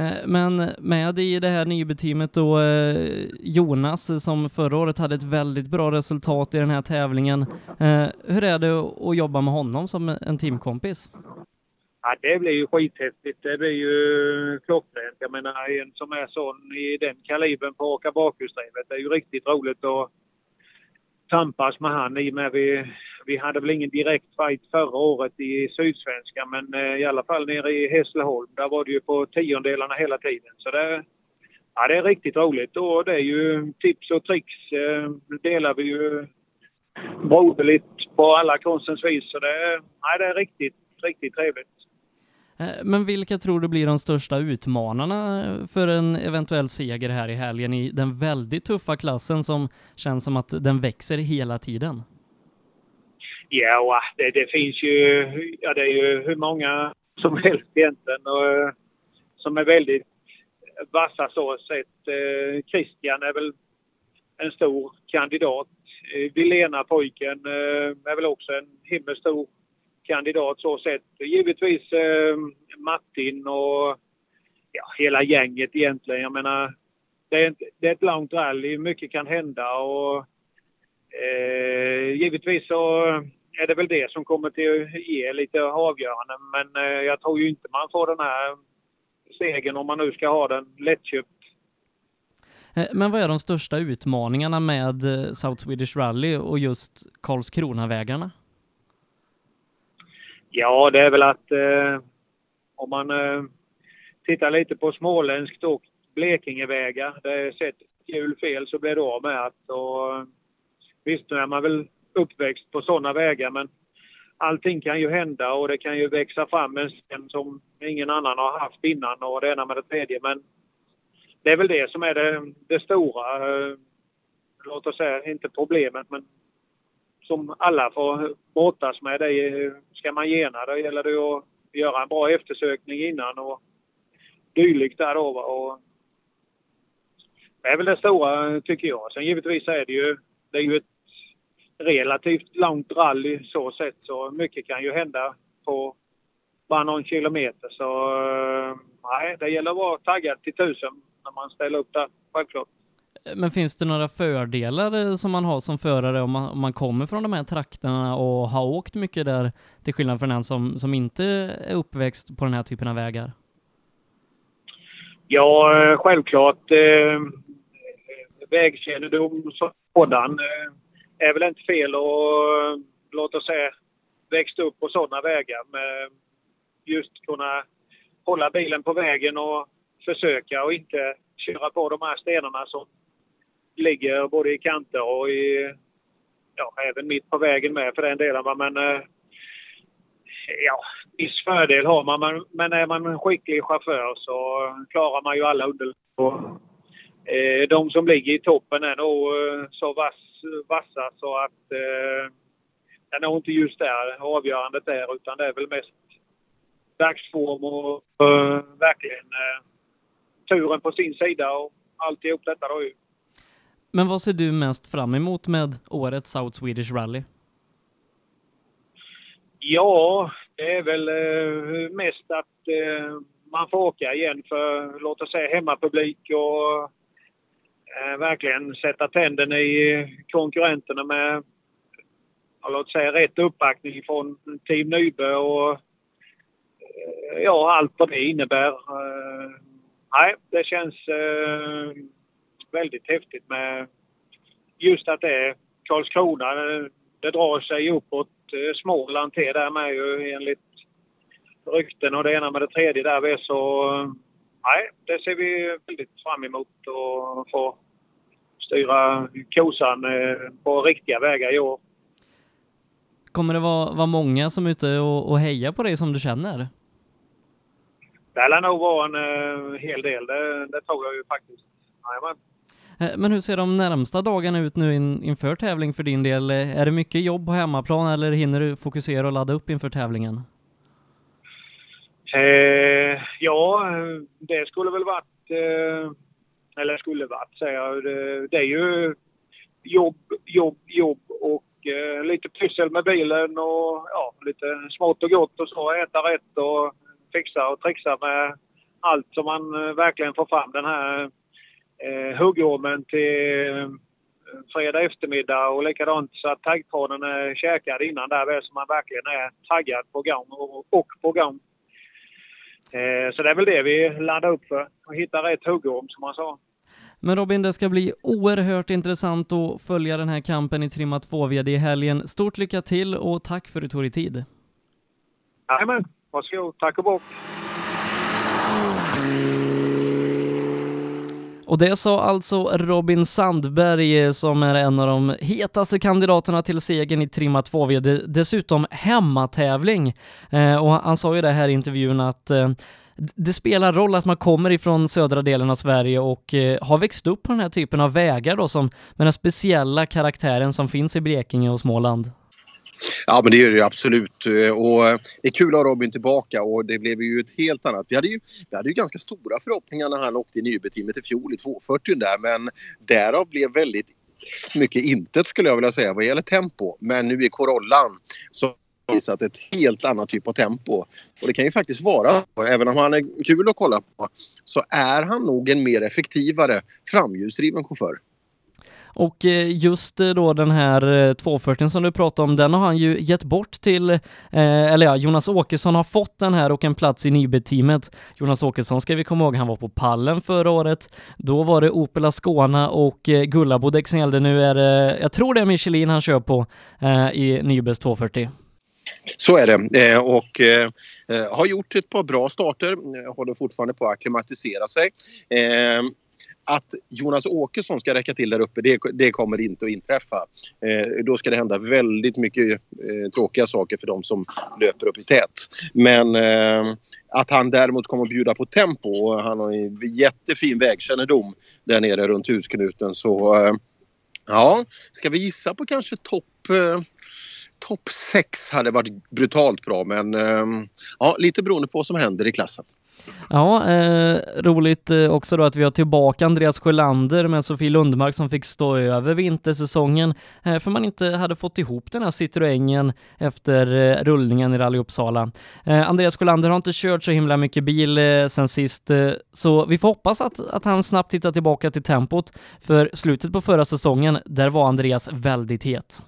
Eh, men med i det här nybeteamet då eh, Jonas som förra året hade ett väldigt bra resultat i den här tävlingen. Eh, hur är det att jobba med honom som en teamkompis? Ja, det blir ju skithäftigt. Det blir ju klockrent. Jag menar, en som är sån i den kalibern på att åka bakhjulsdrivet, det är ju riktigt roligt att tampas med han i och med vi vi hade väl ingen direkt fight förra året i Sydsvenskan men eh, i alla fall nere i Hässleholm. Där var det ju på tiondelarna hela tiden. Så det, ja, det är riktigt roligt och det är ju tips och tricks eh, delar vi ju broderligt på alla konstens vis. Så det, ja, det är riktigt, riktigt trevligt. Eh, men vilka tror du blir de största utmanarna för en eventuell seger här i helgen i den väldigt tuffa klassen som känns som att den växer hela tiden? Ja, det, det, finns ju, ja det är ju hur många som helst egentligen och, eh, som är väldigt vassa så sett. Eh, Christian är väl en stor kandidat. Eh, Vilena pojken eh, är väl också en himmelstor kandidat så sett. Givetvis eh, Martin och ja, hela gänget egentligen. Jag menar, det är, ett, det är ett långt rally, mycket kan hända och eh, givetvis så är det väl det som kommer till att ge lite avgörande. Men eh, jag tror ju inte man får den här segern om man nu ska ha den lättköpt. Eh, Men vad är de största utmaningarna med eh, South Swedish Rally och just Karlskronavägarna? Ja, det är väl att eh, om man eh, tittar lite på småländskt och Blekingevägar. Det är sett hjul fel så blir det av med att. Och, visst, nu är man väl uppväxt på sådana vägar men allting kan ju hända och det kan ju växa fram en sten som ingen annan har haft innan och det ena med det tredje. Men det är väl det som är det, det stora. Eh, låt oss säga, inte problemet men som alla får brottas med. Det är, ska man gena då gäller det att göra en bra eftersökning innan och dylikt där då. va. Och det är väl det stora tycker jag. Sen givetvis är det ju, det är ju ett relativt långt rally så sett så mycket kan ju hända på bara någon kilometer. Så eh, nej, det gäller att vara taggad till tusen när man ställer upp där, självklart. Men finns det några fördelar eh, som man har som förare om man, om man kommer från de här trakterna och har åkt mycket där till skillnad från en som, som inte är uppväxt på den här typen av vägar? Ja, eh, självklart. Eh, vägkännedom sådan är väl inte fel att låt oss säga växt upp på sådana vägar med just kunna hålla bilen på vägen och försöka och inte köra på de här stenarna som ligger både i kanter och i, ja, även mitt på vägen med för den delen. Men eh, ja, viss fördel har man, men- är man en skicklig chaufför så klarar man ju alla underlag. Eh, De som ligger i toppen är nog eh, så vass, vassa så att eh, det är nog inte just där avgörandet är utan det är väl mest dagsform och eh, verkligen eh, turen på sin sida och alltihop detta då ju. Men vad ser du mest fram emot med årets South Swedish Rally? Ja, det är väl eh, mest att eh, man får åka igen för, låt oss säga, hemmapublik och Eh, verkligen sätta tänderna i konkurrenterna med, låt säga, rätt uppbackning från Team Nybe och eh, ja, allt vad det innebär. Eh, nej, det känns eh, väldigt häftigt med just att det är Karlskrona. Det, drar sig uppåt eh, Småland till där med ju enligt rykten och det ena med det tredje där med så nej, det ser vi väldigt fram emot och få styra kosan eh, på riktiga vägar i år. Kommer det vara, vara många som är ute och, och hejar på dig som du känner? Det lär nog vara en eh, hel del, det, det tror jag ju faktiskt. Jajamän. Eh, Men hur ser de närmsta dagarna ut nu in, inför tävling för din del? Eh, Är det mycket jobb på hemmaplan eller hinner du fokusera och ladda upp inför tävlingen? Eh, ja, det skulle väl varit, eh, eller skulle varit säger jag, det, det är ju jobb, jobb, jobb och eh, lite pyssel med bilen och ja, lite smått och gott och så, äta rätt och fixa och trixa med allt som man eh, verkligen får fram den här eh, huggormen till eh, fredag eftermiddag och likadant så att taggtråden är käkad innan där så man verkligen är taggad på gång och, och på gång. Eh, Så det är väl det vi laddar upp för. Att hitta rätt huggorm som man sa. Men Robin, det ska bli oerhört intressant att följa den här kampen i Trimma 2-VD i helgen. Stort lycka till och tack för att du tog dig tid. Jajamän, varsågod. Tack och bock. Och det sa alltså Robin Sandberg eh, som är en av de hetaste kandidaterna till segern i Trimma 2V. Dessutom hemmatävling. Eh, och han sa ju det här i intervjun att eh, det spelar roll att man kommer ifrån södra delen av Sverige och eh, har växt upp på den här typen av vägar då som med den speciella karaktären som finns i Blekinge och Småland. Ja, men det gör det absolut. Eh, och eh, det är kul att ha Robin tillbaka och det blev ju ett helt annat. Vi hade ju, vi hade ju ganska stora förhoppningar när han åkte i Nybe-teamet i fjol i 240 där men därav blev väldigt mycket intet skulle jag vilja säga vad gäller tempo. Men nu i Corollan så visat ett helt annat typ av tempo. Och det kan ju faktiskt vara, även om han är kul att kolla på, så är han nog en mer effektivare framhjulsdriven chaufför. Och eh, just eh, då den här eh, 240 som du pratade om, den har han ju gett bort till, eh, eller ja, Jonas Åkesson har fått den här och en plats i Nybe-teamet. Jonas Åkesson ska vi komma ihåg, han var på pallen förra året. Då var det Opel Ascona och Gullabo som gällde. Nu är det, jag tror det är Michelin han kör på i Nybes 240. Så är det och har gjort ett par bra starter. Håller fortfarande på att acklimatisera sig. Att Jonas Åkesson ska räcka till där uppe, det, det kommer inte att inträffa. Eh, då ska det hända väldigt mycket eh, tråkiga saker för de som löper upp i tät. Men eh, att han däremot kommer att bjuda på tempo och han har en jättefin vägkännedom där nere runt husknuten så eh, ja, ska vi gissa på kanske topp eh, topp 6 hade varit brutalt bra men eh, ja, lite beroende på vad som händer i klassen. Ja, eh, roligt eh, också då att vi har tillbaka Andreas Sjölander med Sofie Lundmark som fick stå över vintersäsongen eh, för man inte hade fått ihop den här Citroengen efter eh, rullningen i Rally Uppsala. Eh, Andreas Sjölander har inte kört så himla mycket bil eh, sen sist, eh, så vi får hoppas att, att han snabbt hittar tillbaka till tempot, för slutet på förra säsongen, där var Andreas väldigt het.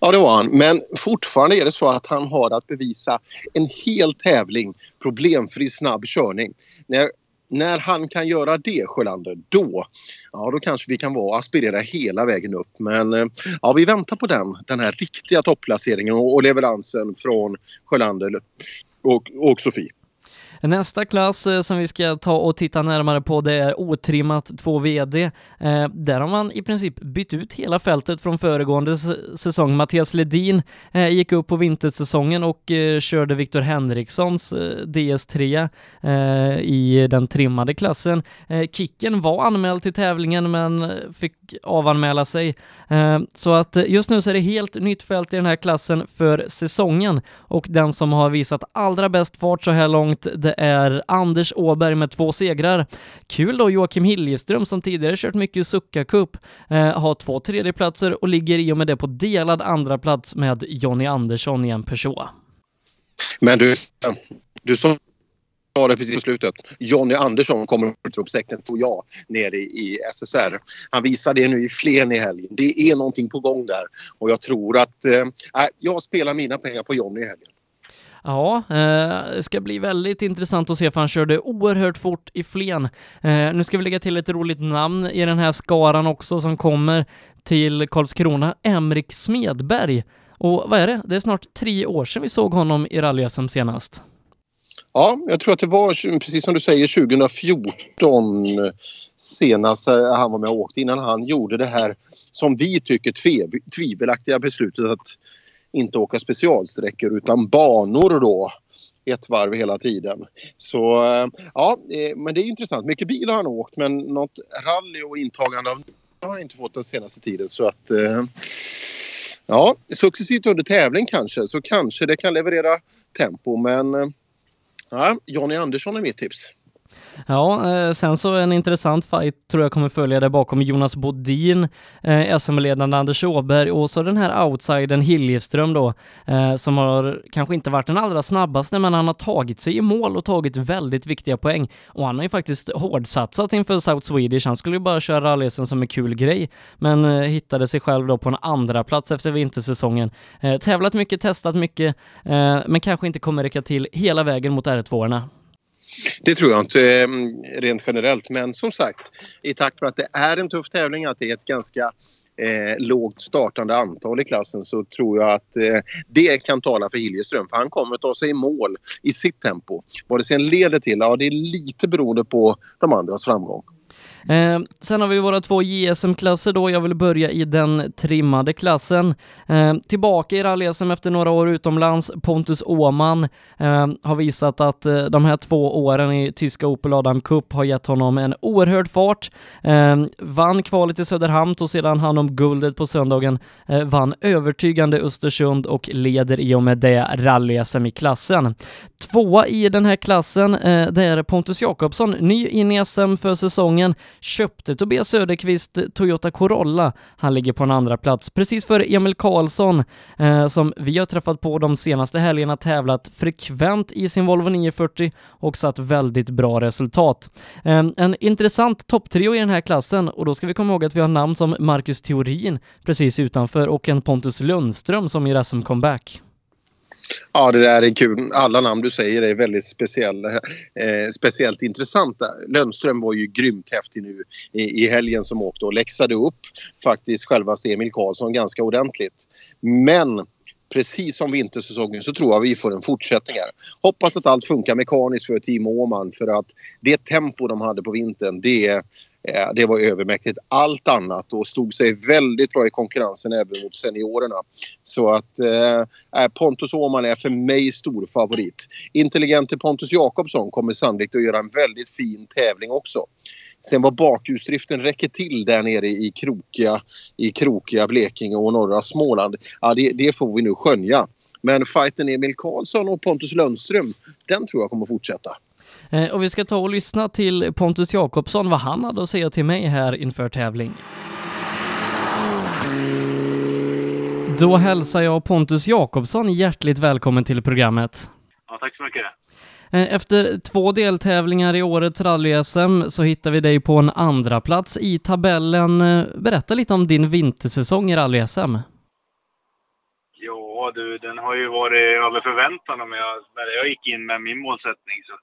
Ja, det var han. Men fortfarande är det så att han har att bevisa en hel tävling problemfri snabb körning. När, när han kan göra det, Sjölander, då, ja, då kanske vi kan vara aspirera hela vägen upp. Men eh, ja, vi väntar på den, den här riktiga topplaceringen och, och leveransen från Sjölander och, och Sofie. Nästa klass eh, som vi ska ta och titta närmare på det är otrimmat 2 VD. Eh, där har man i princip bytt ut hela fältet från föregående säsong. Mattias Ledin eh, gick upp på vintersäsongen och eh, körde Viktor Henrikssons eh, DS3 eh, i den trimmade klassen. Kicken var anmäld till tävlingen men fick avanmäla sig. Så att just nu så är det helt nytt fält i den här klassen för säsongen och den som har visat allra bäst fart så här långt det är Anders Åberg med två segrar. Kul då Joakim Hiljeström som tidigare kört mycket Succa Cup eh, har två tredjeplatser och ligger i och med det på delad andra plats med Jonny Andersson i en Peugeot. Men du, du sa det precis på slutet. Jonny Andersson kommer upp utropstecknet tror jag nere i SSR. Han visade det nu i Flen i helgen. Det är någonting på gång där och jag tror att eh, äh, jag spelar mina pengar på Jonny i helgen. Ja, eh, det ska bli väldigt intressant att se för han körde oerhört fort i Flen. Eh, nu ska vi lägga till ett roligt namn i den här skaran också som kommer till Karlskrona, Emrik Smedberg. Och vad är det? Det är snart tre år sedan vi såg honom i rally senast. Ja, jag tror att det var precis som du säger 2014 senast han var med och åkte innan han gjorde det här som vi tycker tvivelaktiga beslutet att inte åka specialsträckor utan banor då ett varv hela tiden. Så eh, ja, eh, men det är intressant. Mycket bil har han åkt men något rally och intagande av har han inte fått den senaste tiden så att eh, ja, successivt under tävling kanske så kanske det kan leverera tempo men ja, Jonny Andersson är mitt tips. Ja, eh, sen så en intressant fight tror jag kommer följa där bakom Jonas Bodin, eh, SM-ledande Anders Åberg och så den här outsidern Hiljeström då, eh, som har kanske inte varit den allra snabbaste, men han har tagit sig i mål och tagit väldigt viktiga poäng. Och han har ju faktiskt hårdsatsat inför South Swedish. Han skulle ju bara köra rallysen som en kul grej, men hittade sig själv då på en andra plats efter vintersäsongen. Tävlat mycket, testat mycket, men kanske inte kommer räcka till hela vägen mot R2-orna. Det tror jag inte eh, rent generellt. Men som sagt, i takt med att det är en tuff tävling, att det är ett ganska eh, lågt startande antal i klassen så tror jag att eh, det kan tala för Hiljeström. För han kommer att ta sig i mål i sitt tempo. Vad det sen leder till, ja det är lite beroende på de andras framgång. Eh, sen har vi våra två JSM-klasser då. Jag vill börja i den trimmade klassen. Eh, tillbaka i rally-SM efter några år utomlands. Pontus Åhman eh, har visat att eh, de här två åren i tyska Opel Adam Cup har gett honom en oerhörd fart. Eh, vann kvalet i Söderhamn och sedan han om guldet på söndagen. Eh, vann övertygande Östersund och leder i och med det rally-SM i klassen. Tvåa i den här klassen, eh, det är Pontus Jakobsson, ny in i SM för säsongen köpte Tobias Söderqvist Toyota Corolla. Han ligger på en andra plats precis för Emil Karlsson eh, som vi har träffat på de senaste helgerna tävlat frekvent i sin Volvo 940 och satt väldigt bra resultat. Eh, en intressant topptrio i den här klassen och då ska vi komma ihåg att vi har namn som Marcus Theorin precis utanför och en Pontus Lundström som gör SM-comeback. Ja, det där är kul. Alla namn du säger är väldigt speciella, eh, speciellt intressanta. Lundström var ju grymt häftig nu i, i helgen som åkte och läxade upp faktiskt självaste Emil Karlsson ganska ordentligt. Men precis som vintersäsongen så tror jag vi får en fortsättning här. Hoppas att allt funkar mekaniskt för Team Åman för att det tempo de hade på vintern det Eh, det var övermäktigt. Allt annat och stod sig väldigt bra i konkurrensen även mot seniorerna. Så att eh, Pontus Åhman är för mig stor favorit. Intelligente Pontus Jakobsson kommer sannolikt att göra en väldigt fin tävling också. Sen vad bakhjulsdriften räcker till där nere i krokiga, i krokiga Blekinge och norra Småland, ja, det, det får vi nu skönja. Men fighten Emil Karlsson och Pontus Lundström, den tror jag kommer fortsätta. Eh, och vi ska ta och lyssna till Pontus Jakobsson, vad han hade att säga till mig här inför tävling. Då hälsar jag Pontus Jakobsson hjärtligt välkommen till programmet. Ja, tack så mycket. Eh, efter två deltävlingar i årets rally-SM så hittar vi dig på en andra plats i tabellen. Eh, berätta lite om din vintersäsong i rally-SM. Ja du, den har ju varit över förväntan om jag, när jag gick in med min målsättning så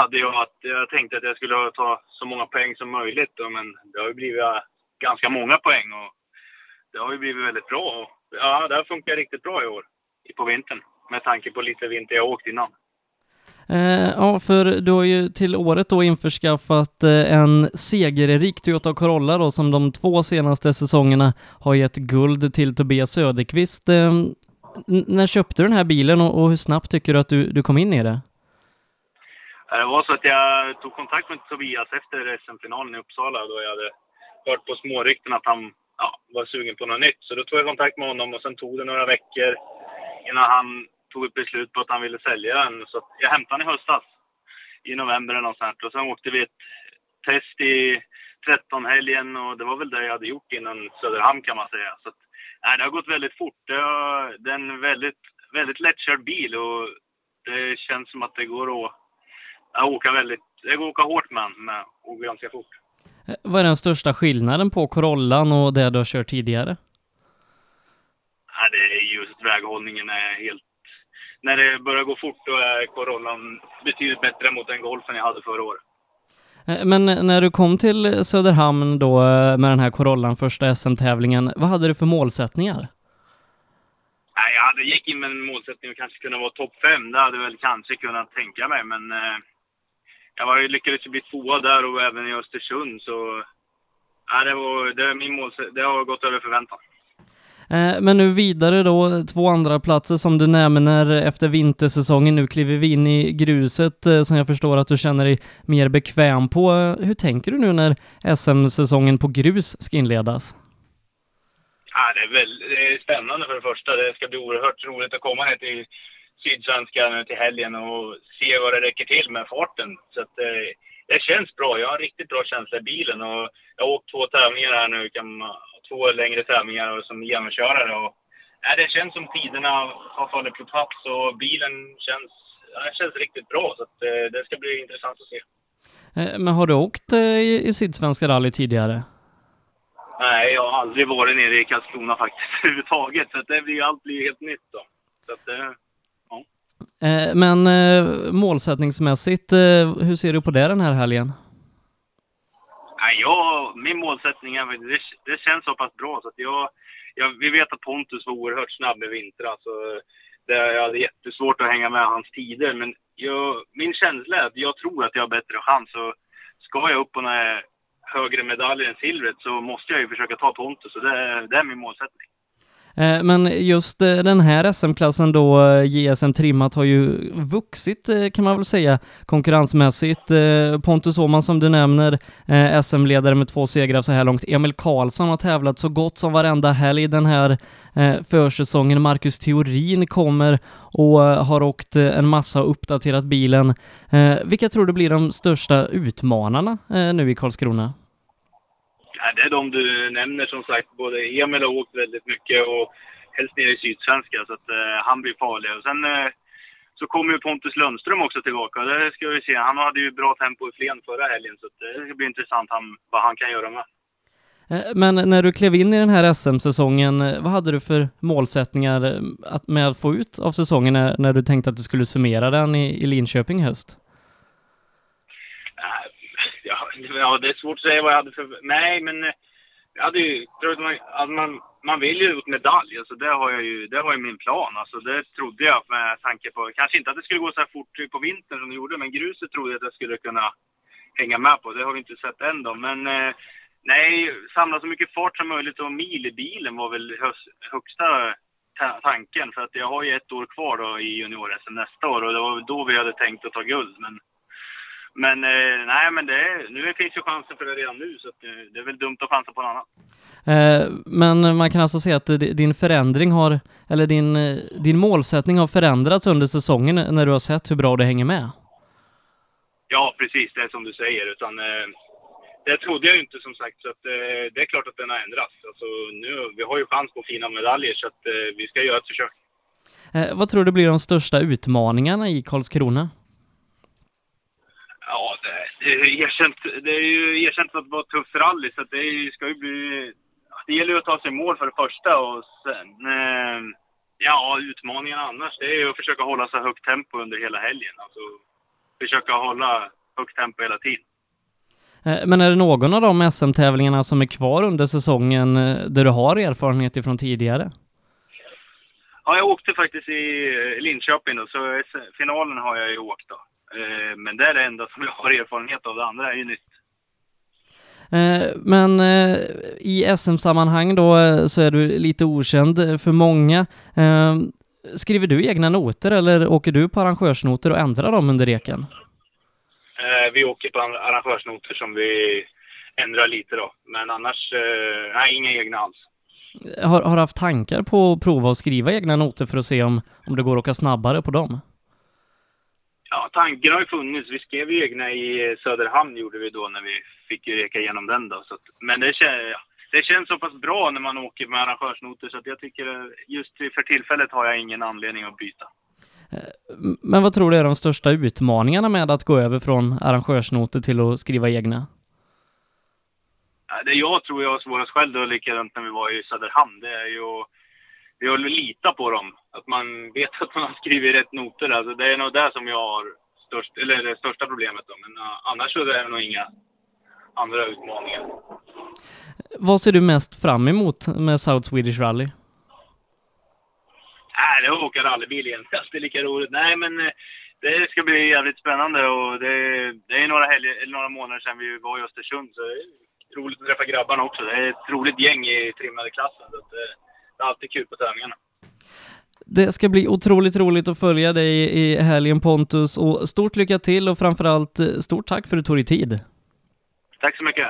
hade jag att jag tänkte att jag skulle ta så många poäng som möjligt. Men det har ju blivit äh, ganska många poäng och det har ju blivit väldigt bra. Och ja, det har funkat riktigt bra i år på vintern med tanke på lite vinter jag åkt innan. Eh, ja, för du har ju till året då införskaffat eh, en segerrik Toyota Corolla då som de två senaste säsongerna har gett guld till Tobias Söderqvist. Eh, när köpte du den här bilen och, och hur snabbt tycker du att du, du kom in i det? Eh, det var så att jag tog kontakt med Tobias efter SM-finalen i Uppsala då jag hade hört på smårykten att han ja, var sugen på något nytt. Så då tog jag kontakt med honom och sen tog det några veckor innan han tog ett beslut på att han ville sälja den. Så jag hämtade den i höstas, i november eller något sånt. Och sen åkte vi ett test i 13-helgen och det var väl det jag hade gjort innan Söderhamn kan man säga. Så att, nej, det har gått väldigt fort. Det är en väldigt, väldigt lättkörd bil och det känns som att det går att jag åker väldigt, jag åker hårt med men och ganska fort. Eh, vad är den största skillnaden på Corollan och det du har kört tidigare? Ja, det är just väghållningen är helt... När det börjar gå fort då är Corollan betydligt bättre mot den Golfen jag hade förra året. Eh, men när du kom till Söderhamn då eh, med den här Corollan, första SM-tävlingen, vad hade du för målsättningar? Nej, jag hade gick in med en målsättning att kanske kunna vara topp fem. Det hade jag väl kanske kunnat tänka mig, men jag var, lyckades ju bli tvåa där och även i Östersund så... Ja, det, var, det, min mål, det har gått över förväntan. Eh, men nu vidare då, två andra platser som du nämner efter vintersäsongen. Nu kliver vi in i gruset eh, som jag förstår att du känner dig mer bekväm på. Hur tänker du nu när SM-säsongen på grus ska inledas? Ja, det, är väl, det är spännande för det första. Det ska bli oerhört roligt att komma ner till Sydsvenska nu till helgen och se vad det räcker till med farten. Så att, eh, det känns bra. Jag har en riktigt bra känsla i bilen och jag har åkt två tävlingar här nu, kan, två längre tävlingar som genomkörare och ja, det känns som tiderna har fallit på plats och bilen känns, ja, känns riktigt bra så att, eh, det ska bli intressant att se. Eh, men har du åkt eh, i, i Sydsvenska rally tidigare? Nej, jag har aldrig varit nere i Karlskrona faktiskt överhuvudtaget så det blir, allt blir helt nytt då. Så att, eh, Eh, Eh, men eh, målsättningsmässigt, eh, hur ser du på det den här helgen? Ja, min målsättning är det, det känns så pass bra så att jag, jag, vi vet att Pontus var oerhört snabb i vintras alltså, och det, jag hade jättesvårt att hänga med hans tider men jag, min känsla är att jag tror att jag har bättre chans och ska jag upp på några högre medaljer än silvret så måste jag ju försöka ta Pontus och det, det är min målsättning. Eh, men just eh, den här SM-klassen då, eh, JSM Trimmat, har ju vuxit kan man väl säga konkurrensmässigt. Pontus Åhman som du nämner, SM-ledare med två segrar så här långt. Emil Karlsson har tävlat så gott som varenda helg den här försäsongen. Marcus Theorin kommer och har åkt en massa och uppdaterat bilen. Vilka tror du blir de största utmanarna nu i Karlskrona? Ja, det är de du nämner som sagt. Både Emil har åkt väldigt mycket och helst nere i Sydsvenska så att eh, han blir farlig. Och sen eh, så kommer ju Pontus Lundström också tillbaka. Det ska vi se. Han hade ju bra tempo i Flen förra helgen så att, eh, det ska bli intressant han, vad han kan göra med. Eh, men när du klev in i den här SM-säsongen, eh, vad hade du för målsättningar eh, att, med att få ut av säsongen när, när du tänkte att du skulle summera den i, i Linköping i höst? Ja, det är svårt att säga vad jag hade för... Nej, men eh, jag hade ju... Att man, att man, man vill ju ut medalj. Alltså, det, har jag ju, det var ju min plan. Alltså, det trodde jag med tanke på... Kanske inte att det skulle gå så här fort på vintern som det gjorde, men gruset trodde jag att jag skulle kunna hänga med på. Det har vi inte sett än då. Men eh, nej, samla så mycket fart som möjligt och mil i bilen var väl högsta ta tanken. För att jag har ju ett år kvar då i junior-SM nästa år och det var då vi hade tänkt att ta guld. Men men eh, nej, men det, nu finns ju chansen för det redan nu så att, eh, det är väl dumt att chansa på något annat. Eh, Men man kan alltså säga att di- din förändring har, eller din, eh, din målsättning har förändrats under säsongen när du har sett hur bra det hänger med? Ja, precis. Det är som du säger. Utan, eh, det trodde jag ju inte som sagt. Så att, eh, det är klart att den har ändrats. Alltså, nu, vi har ju chans på fina medaljer så att, vi ska göra ett försök. Vad tror du blir de största utmaningarna i Karlskrona? Ja, det, det, är erkänt, det är ju erkänt att det var ett tufft rally så det är, ska ju bli... Det gäller ju att ta sig mål för det första och sen... Eh, ja, utmaningen annars det är ju att försöka hålla så högt tempo under hela helgen. Alltså försöka hålla högt tempo hela tiden. Eh, Men är det någon av de SM-tävlingarna som är kvar under säsongen eh, där du har erfarenhet ifrån tidigare? Ja, jag åkte faktiskt i Linköping då, så finalen har jag ju åkt då. Eh, men det är det enda som jag har erfarenhet av. Det andra är ju nytt. Eh, Men eh, i SM-sammanhang då så är du lite okänd för många. Skriver du egna noter eller åker du på arrangörsnoter och ändrar dem under reken? Vi åker på arr- arrangörsnoter som vi ändrar lite då. Men annars, nej, inga egna alls. Har, har du haft tankar på att prova att skriva egna noter för att se om, om det går att åka snabbare på dem? Ja, tanken har ju funnits. Vi skrev ju egna i Söderhamn gjorde vi då när vi fick ju reka igenom den då. Så att, men det, kän, det känns så pass bra när man åker med arrangörsnoter så att jag tycker eh, just för tillfället har jag ingen anledning att byta. M- Men vad tror du är de största utmaningarna med att gå över från arrangörsnoter till att skriva egna? Det jag tror jag har svårast själv då, likadant när vi var i Söderhamn, det är ju att det är att lita på dem. Att man vet att man har skrivit rätt noter. Alltså det är nog det som jag har störst, eller det största problemet då. Men uh, annars så är det nog inga andra utmaningar. Vad ser du mest fram emot med South Swedish Rally? Nej, det är att åka rallybil egentligen. Det är lika roligt. Nej, men eh, det ska bli jävligt spännande och det, det är några, helger, eller några månader sedan vi var i Östersund så det är roligt att träffa grabbarna också. Det är ett roligt gäng i trimmade klassen så att, eh, det är alltid kul på tävlingarna. Det ska bli otroligt roligt att följa dig i helgen Pontus och stort lycka till och framförallt eh, stort tack för att du tog dig tid. Tack så mycket.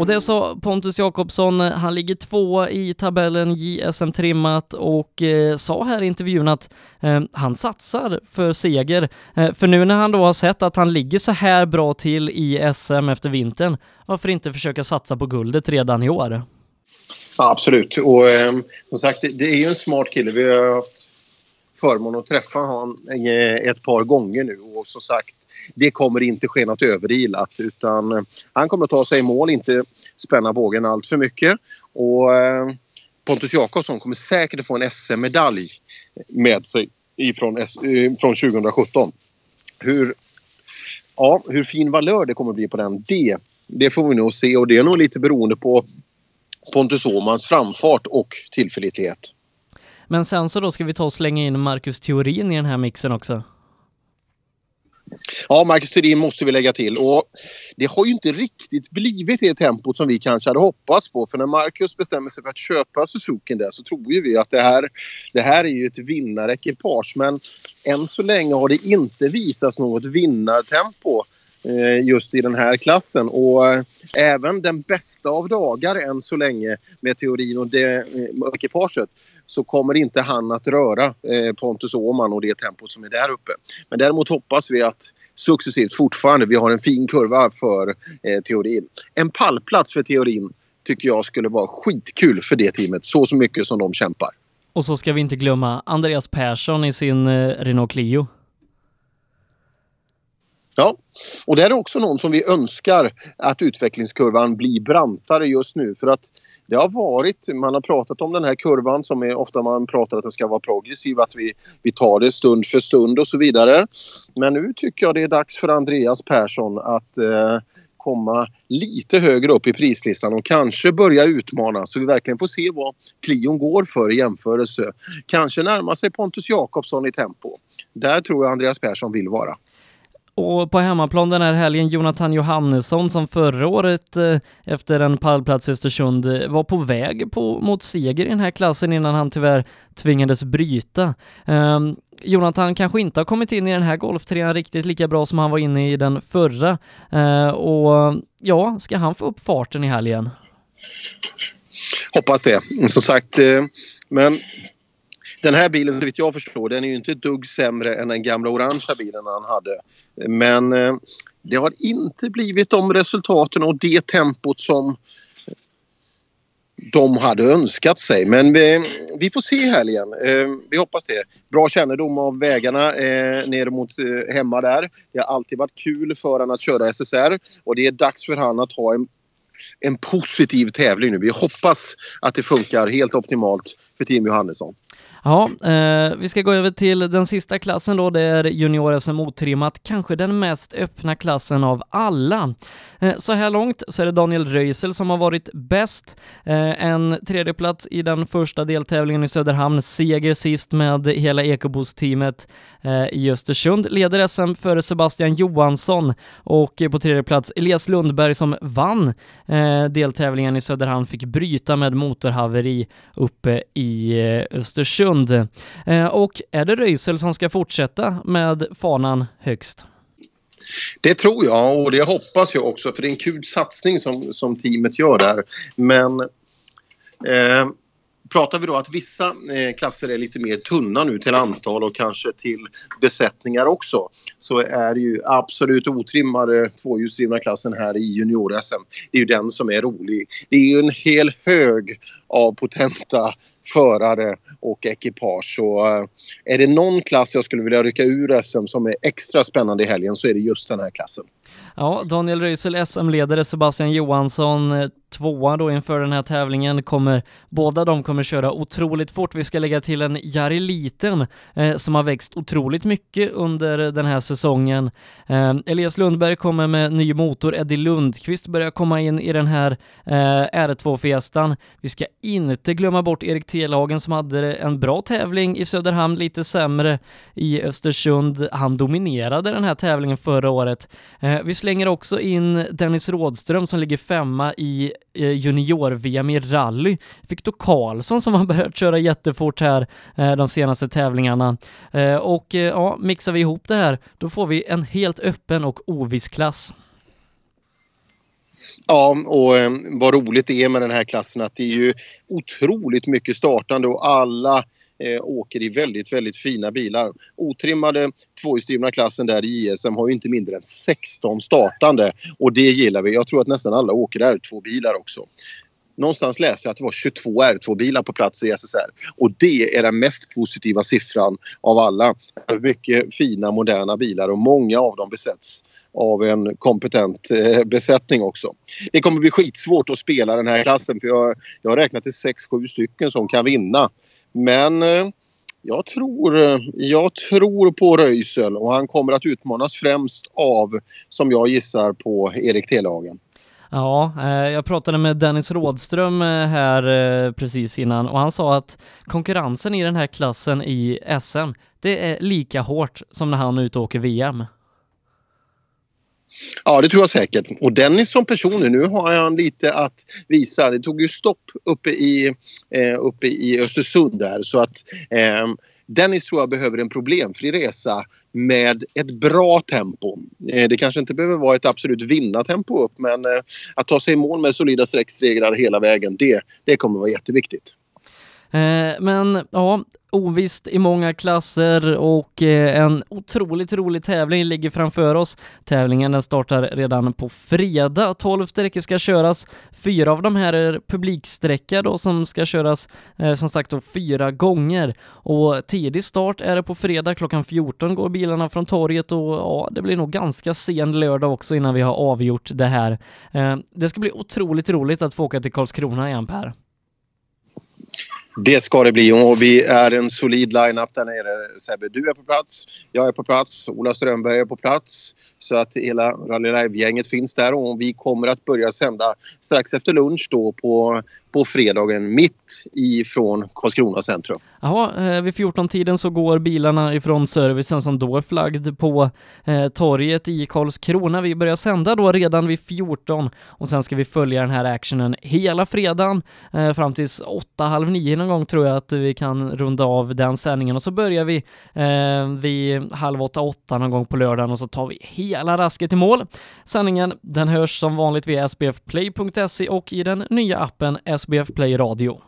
Och det sa Pontus Jakobsson, eh, han ligger två i tabellen JSM trimmat och eh, sa här i intervjun att eh, han satsar för seger. Eh, för nu när han då har sett att han ligger så här bra till i SM efter vintern, varför inte försöka satsa på guldet redan i år? Ja, absolut. Och eh, som sagt, det, är ju en smart kille. Vi har haft förmånen att träffa honom eh, ett par gånger nu och som sagt, det kommer inte ske något överilat utan eh, han kommer att ta sig i mål, inte spänna bågen allt för mycket. Och eh, Pontus Jakobsson kommer säkert att få en SM-medalj med sig ifrån, S- eh, från 2017. Hur, ja, hur fin valör det kommer att bli på den, det, det får vi nog se och det är nog lite beroende på Pontus Åmans framfart och tillförlitlighet. Men sen så då ska vi ta och slänga in Marcus Theorin i den här mixen också. Ja, Marcus Thurin måste vi lägga till. Och det har ju inte riktigt blivit det tempot som vi kanske hade hoppats på. För när Marcus bestämmer sig för att köpa Suzuki där så tror ju vi att det här, det här är ju ett vinnarekipage. Men än så länge har det inte visats något vinnartempo eh, just i den här klassen. Och eh, även den bästa av dagar än så länge med teorin och det eh, ekipaget så kommer inte han att röra Pontus Åhman och det tempot som är där uppe. Men däremot hoppas vi att successivt fortfarande. Vi har en fin kurva för eh, teorin. En pallplats för teorin tycker jag skulle vara skitkul för det teamet. Så, så mycket som de kämpar. Och så ska vi inte glömma Andreas Persson i sin eh, Renault Clio. Ja, och det är också någon som vi önskar att utvecklingskurvan blir brantare just nu för att det har varit, man har pratat om den här kurvan som är ofta man pratar att den ska vara progressiv, att vi, vi tar det stund för stund och så vidare. Men nu tycker jag det är dags för Andreas Persson att eh, komma lite högre upp i prislistan och kanske börja utmana så vi verkligen får se vad Clion går för i jämförelse. Kanske närma sig Pontus Jakobsson i tempo. Där tror jag Andreas Persson vill vara. Och på hemmaplan den här helgen Jonathan Johannesson som förra året eh, efter en pallplats i Östersund eh, var på väg på, mot seger i den här klassen innan han tyvärr tvingades bryta. Um, Jonathan kanske inte har kommit in i den här golftrean riktigt lika bra som han var inne i den förra. Uh, och ja, ska han få upp farten i helgen? Hoppas det. Som sagt, men den här bilen, så vitt jag förstår, den är ju inte ett dugg sämre än den gamla orangea bilen han hade. Men eh, det har inte blivit de resultaten och det tempot som de hade önskat sig. Men vi, vi får se helgen. Eh, vi hoppas det. Bra kännedom av vägarna eh, ner mot eh, hemma där. Det har alltid varit kul för honom att köra SSR och det är dags för han att ha en, en positiv tävling nu. Vi hoppas att det funkar helt optimalt för Team Johannesson. Ja, eh, vi ska gå över till den sista klassen då, det är junior-SM otrimmat, kanske den mest öppna klassen av alla. Eh, så här långt så är det Daniel Röisel som har varit bäst. Eh, en tredjeplats i den första deltävlingen i Söderhamn, seger sist med hela Ekobos-teamet eh, i Östersund, leder SM före Sebastian Johansson. Och på tredje plats Elias Lundberg som vann eh, deltävlingen i Söderhamn, fick bryta med motorhaveri uppe i eh, Östersund. Eh, och är det Röisel som ska fortsätta med fanan högst? Det tror jag och det hoppas jag också för det är en kul satsning som, som teamet gör där. Men eh, pratar vi då att vissa eh, klasser är lite mer tunna nu till antal och kanske till besättningar också så är ju absolut otrimmade tvåhjulsdrivna klassen här i junior-SM. Det är ju den som är rolig. Det är ju en hel hög av potenta förare och ekipage. Så eh, är det någon klass jag skulle vilja rycka ur SM som är extra spännande i helgen så är det just den här klassen. Ja, Daniel Röisel SM-ledare, Sebastian Johansson eh, tvåa då inför den här tävlingen. Kommer, båda de kommer köra otroligt fort. Vi ska lägga till en Jari Liten eh, som har växt otroligt mycket under den här säsongen. Eh, Elias Lundberg kommer med ny motor. Eddie Lundqvist börjar komma in i den här eh, R2-fiestan. Vi ska inte glömma bort Erik Telhagen som hade en bra tävling i Söderhamn, lite sämre i Östersund. Han dominerade den här tävlingen förra året. Eh, vi slänger också in Dennis Rådström som ligger femma i Eh, junior-VM i rally. Viktor Karlsson som har börjat köra jättefort här eh, de senaste tävlingarna. Eh, och ja, mixar vi ihop det här, då får vi en helt öppen och oviss klass. Ja, och vad roligt det är med den här klassen att det är ju otroligt mycket startande och alla eh, åker i väldigt, väldigt fina bilar. Otrimmade tvåhjulsdrivna klassen där i ISM har ju inte mindre än 16 startande och det gillar vi. Jag tror att nästan alla åker R2-bilar också. Någonstans läser jag att det var 22 R2-bilar på plats i SSR och det är den mest positiva siffran av alla. Mycket fina moderna bilar och många av dem besätts av en kompetent eh, besättning också. Det kommer bli skitsvårt att spela den här klassen för jag, jag har räknat till 6-7 stycken som kan vinna. Men eh, jag tror, eh, jag tror på Röisel och han kommer att utmanas främst av, som jag gissar, på Erik Telehagen. Ja, eh, jag pratade med Dennis Rådström här precis innan och han sa att konkurrensen i den här klassen i SM, det är lika hårt som när han är ute och åker VM. Ja, det tror jag säkert. Och Dennis som person, nu har han lite att visa. Det tog ju stopp uppe i, eh, uppe i Östersund där så att eh, Dennis tror jag behöver en problemfri resa med ett bra tempo. Eh, det kanske inte behöver vara ett absolut vinnartempo upp men eh, att ta sig i mål med solida sträcksegrar hela vägen, det, det kommer vara jätteviktigt. Eh, men ja, ovisst i många klasser och eh, en otroligt rolig tävling ligger framför oss. Tävlingen den startar redan på fredag. 12 sträckor ska köras. Fyra av de här är publiksträcka då som ska köras eh, som sagt då fyra gånger. Och tidig start är det på fredag. Klockan 14 går bilarna från torget och ja, det blir nog ganska sen lördag också innan vi har avgjort det här. Det ska bli otroligt roligt att få åka till Karlskrona igen Per. Det ska det bli och vi är en solid line-up där nere. Sebbe, du är på plats, jag är på plats, Ola Strömberg är på plats. Så att hela Rally Live-gänget finns där och vi kommer att börja sända strax efter lunch då på, på fredagen mitt ifrån Karlskrona centrum. Jaha, eh, vid 14-tiden så går bilarna ifrån servicen som då är flaggd på eh, torget i Karlskrona. Vi börjar sända då redan vid 14 och sen ska vi följa den här actionen hela fredagen eh, fram tills 8, halv 9 någon gång tror jag att vi kan runda av den sändningen och så börjar vi eh, vid halv 8, 8 någon gång på lördagen och så tar vi hela rasket i mål. Sändningen den hörs som vanligt via sbfplay.se och i den nya appen SBF Play Radio.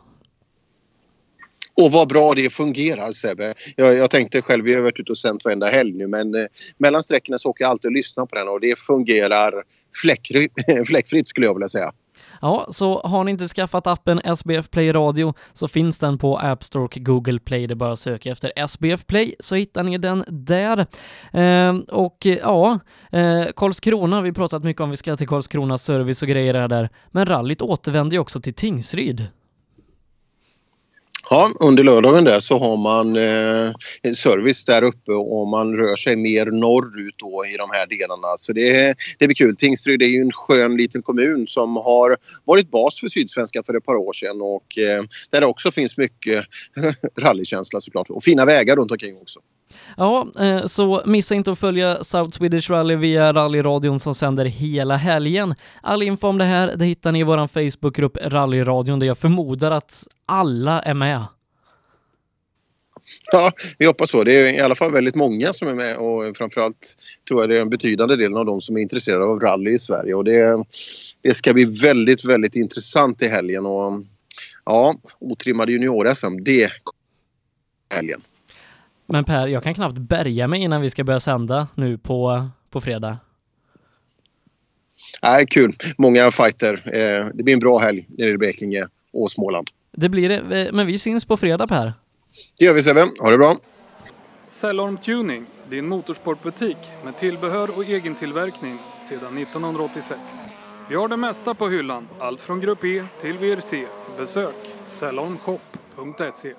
Och vad bra det fungerar Sebbe. Jag, jag tänkte själv, vi har varit ute och sänt varenda helg nu men eh, mellan sträckorna så åker jag alltid och lyssnar på den och det fungerar fläckfritt, fläckfritt skulle jag vilja säga. Ja, så har ni inte skaffat appen SBF Play Radio så finns den på App Store och Google Play. Det är bara att söka efter SBF Play så hittar ni den där. Eh, och ja, eh, Karlskrona, vi pratat mycket om vi ska till Karlskrona service och grejer där, men rallyt återvänder ju också till Tingsryd. Ja, under lördagen där så har man eh, service där uppe och man rör sig mer norrut då i de här delarna. Så det, det blir kul. Tingsryd är ju en skön liten kommun som har varit bas för Sydsvenska för ett par år sedan och eh, där det också finns mycket rallykänsla såklart och fina vägar runt omkring också. Ja, eh, så missa inte att följa South Swedish Rally via rallyradion som sänder hela helgen. All info om det här, det hittar ni i vår Facebookgrupp Rallyradion där jag förmodar att alla är med. Ja, vi hoppas så. Det är i alla fall väldigt många som är med och framförallt tror jag det är en betydande del av de som är intresserade av rally i Sverige och det, det ska bli väldigt, väldigt intressant i helgen och ja, otrimmade junior-SM, det helgen. Men Per, jag kan knappt bärga mig innan vi ska börja sända nu på, på fredag. Nej, kul. Många fighter. Eh, det blir en bra helg nere i Blekinge och Småland. Det blir det, men vi syns på fredag Per. Det gör vi Sebbe. Ha det bra. Cellorm Tuning, din motorsportbutik med tillbehör och egentillverkning sedan 1986. Vi har det mesta på hyllan, allt från Grupp E till VRC. Besök cellormshop.se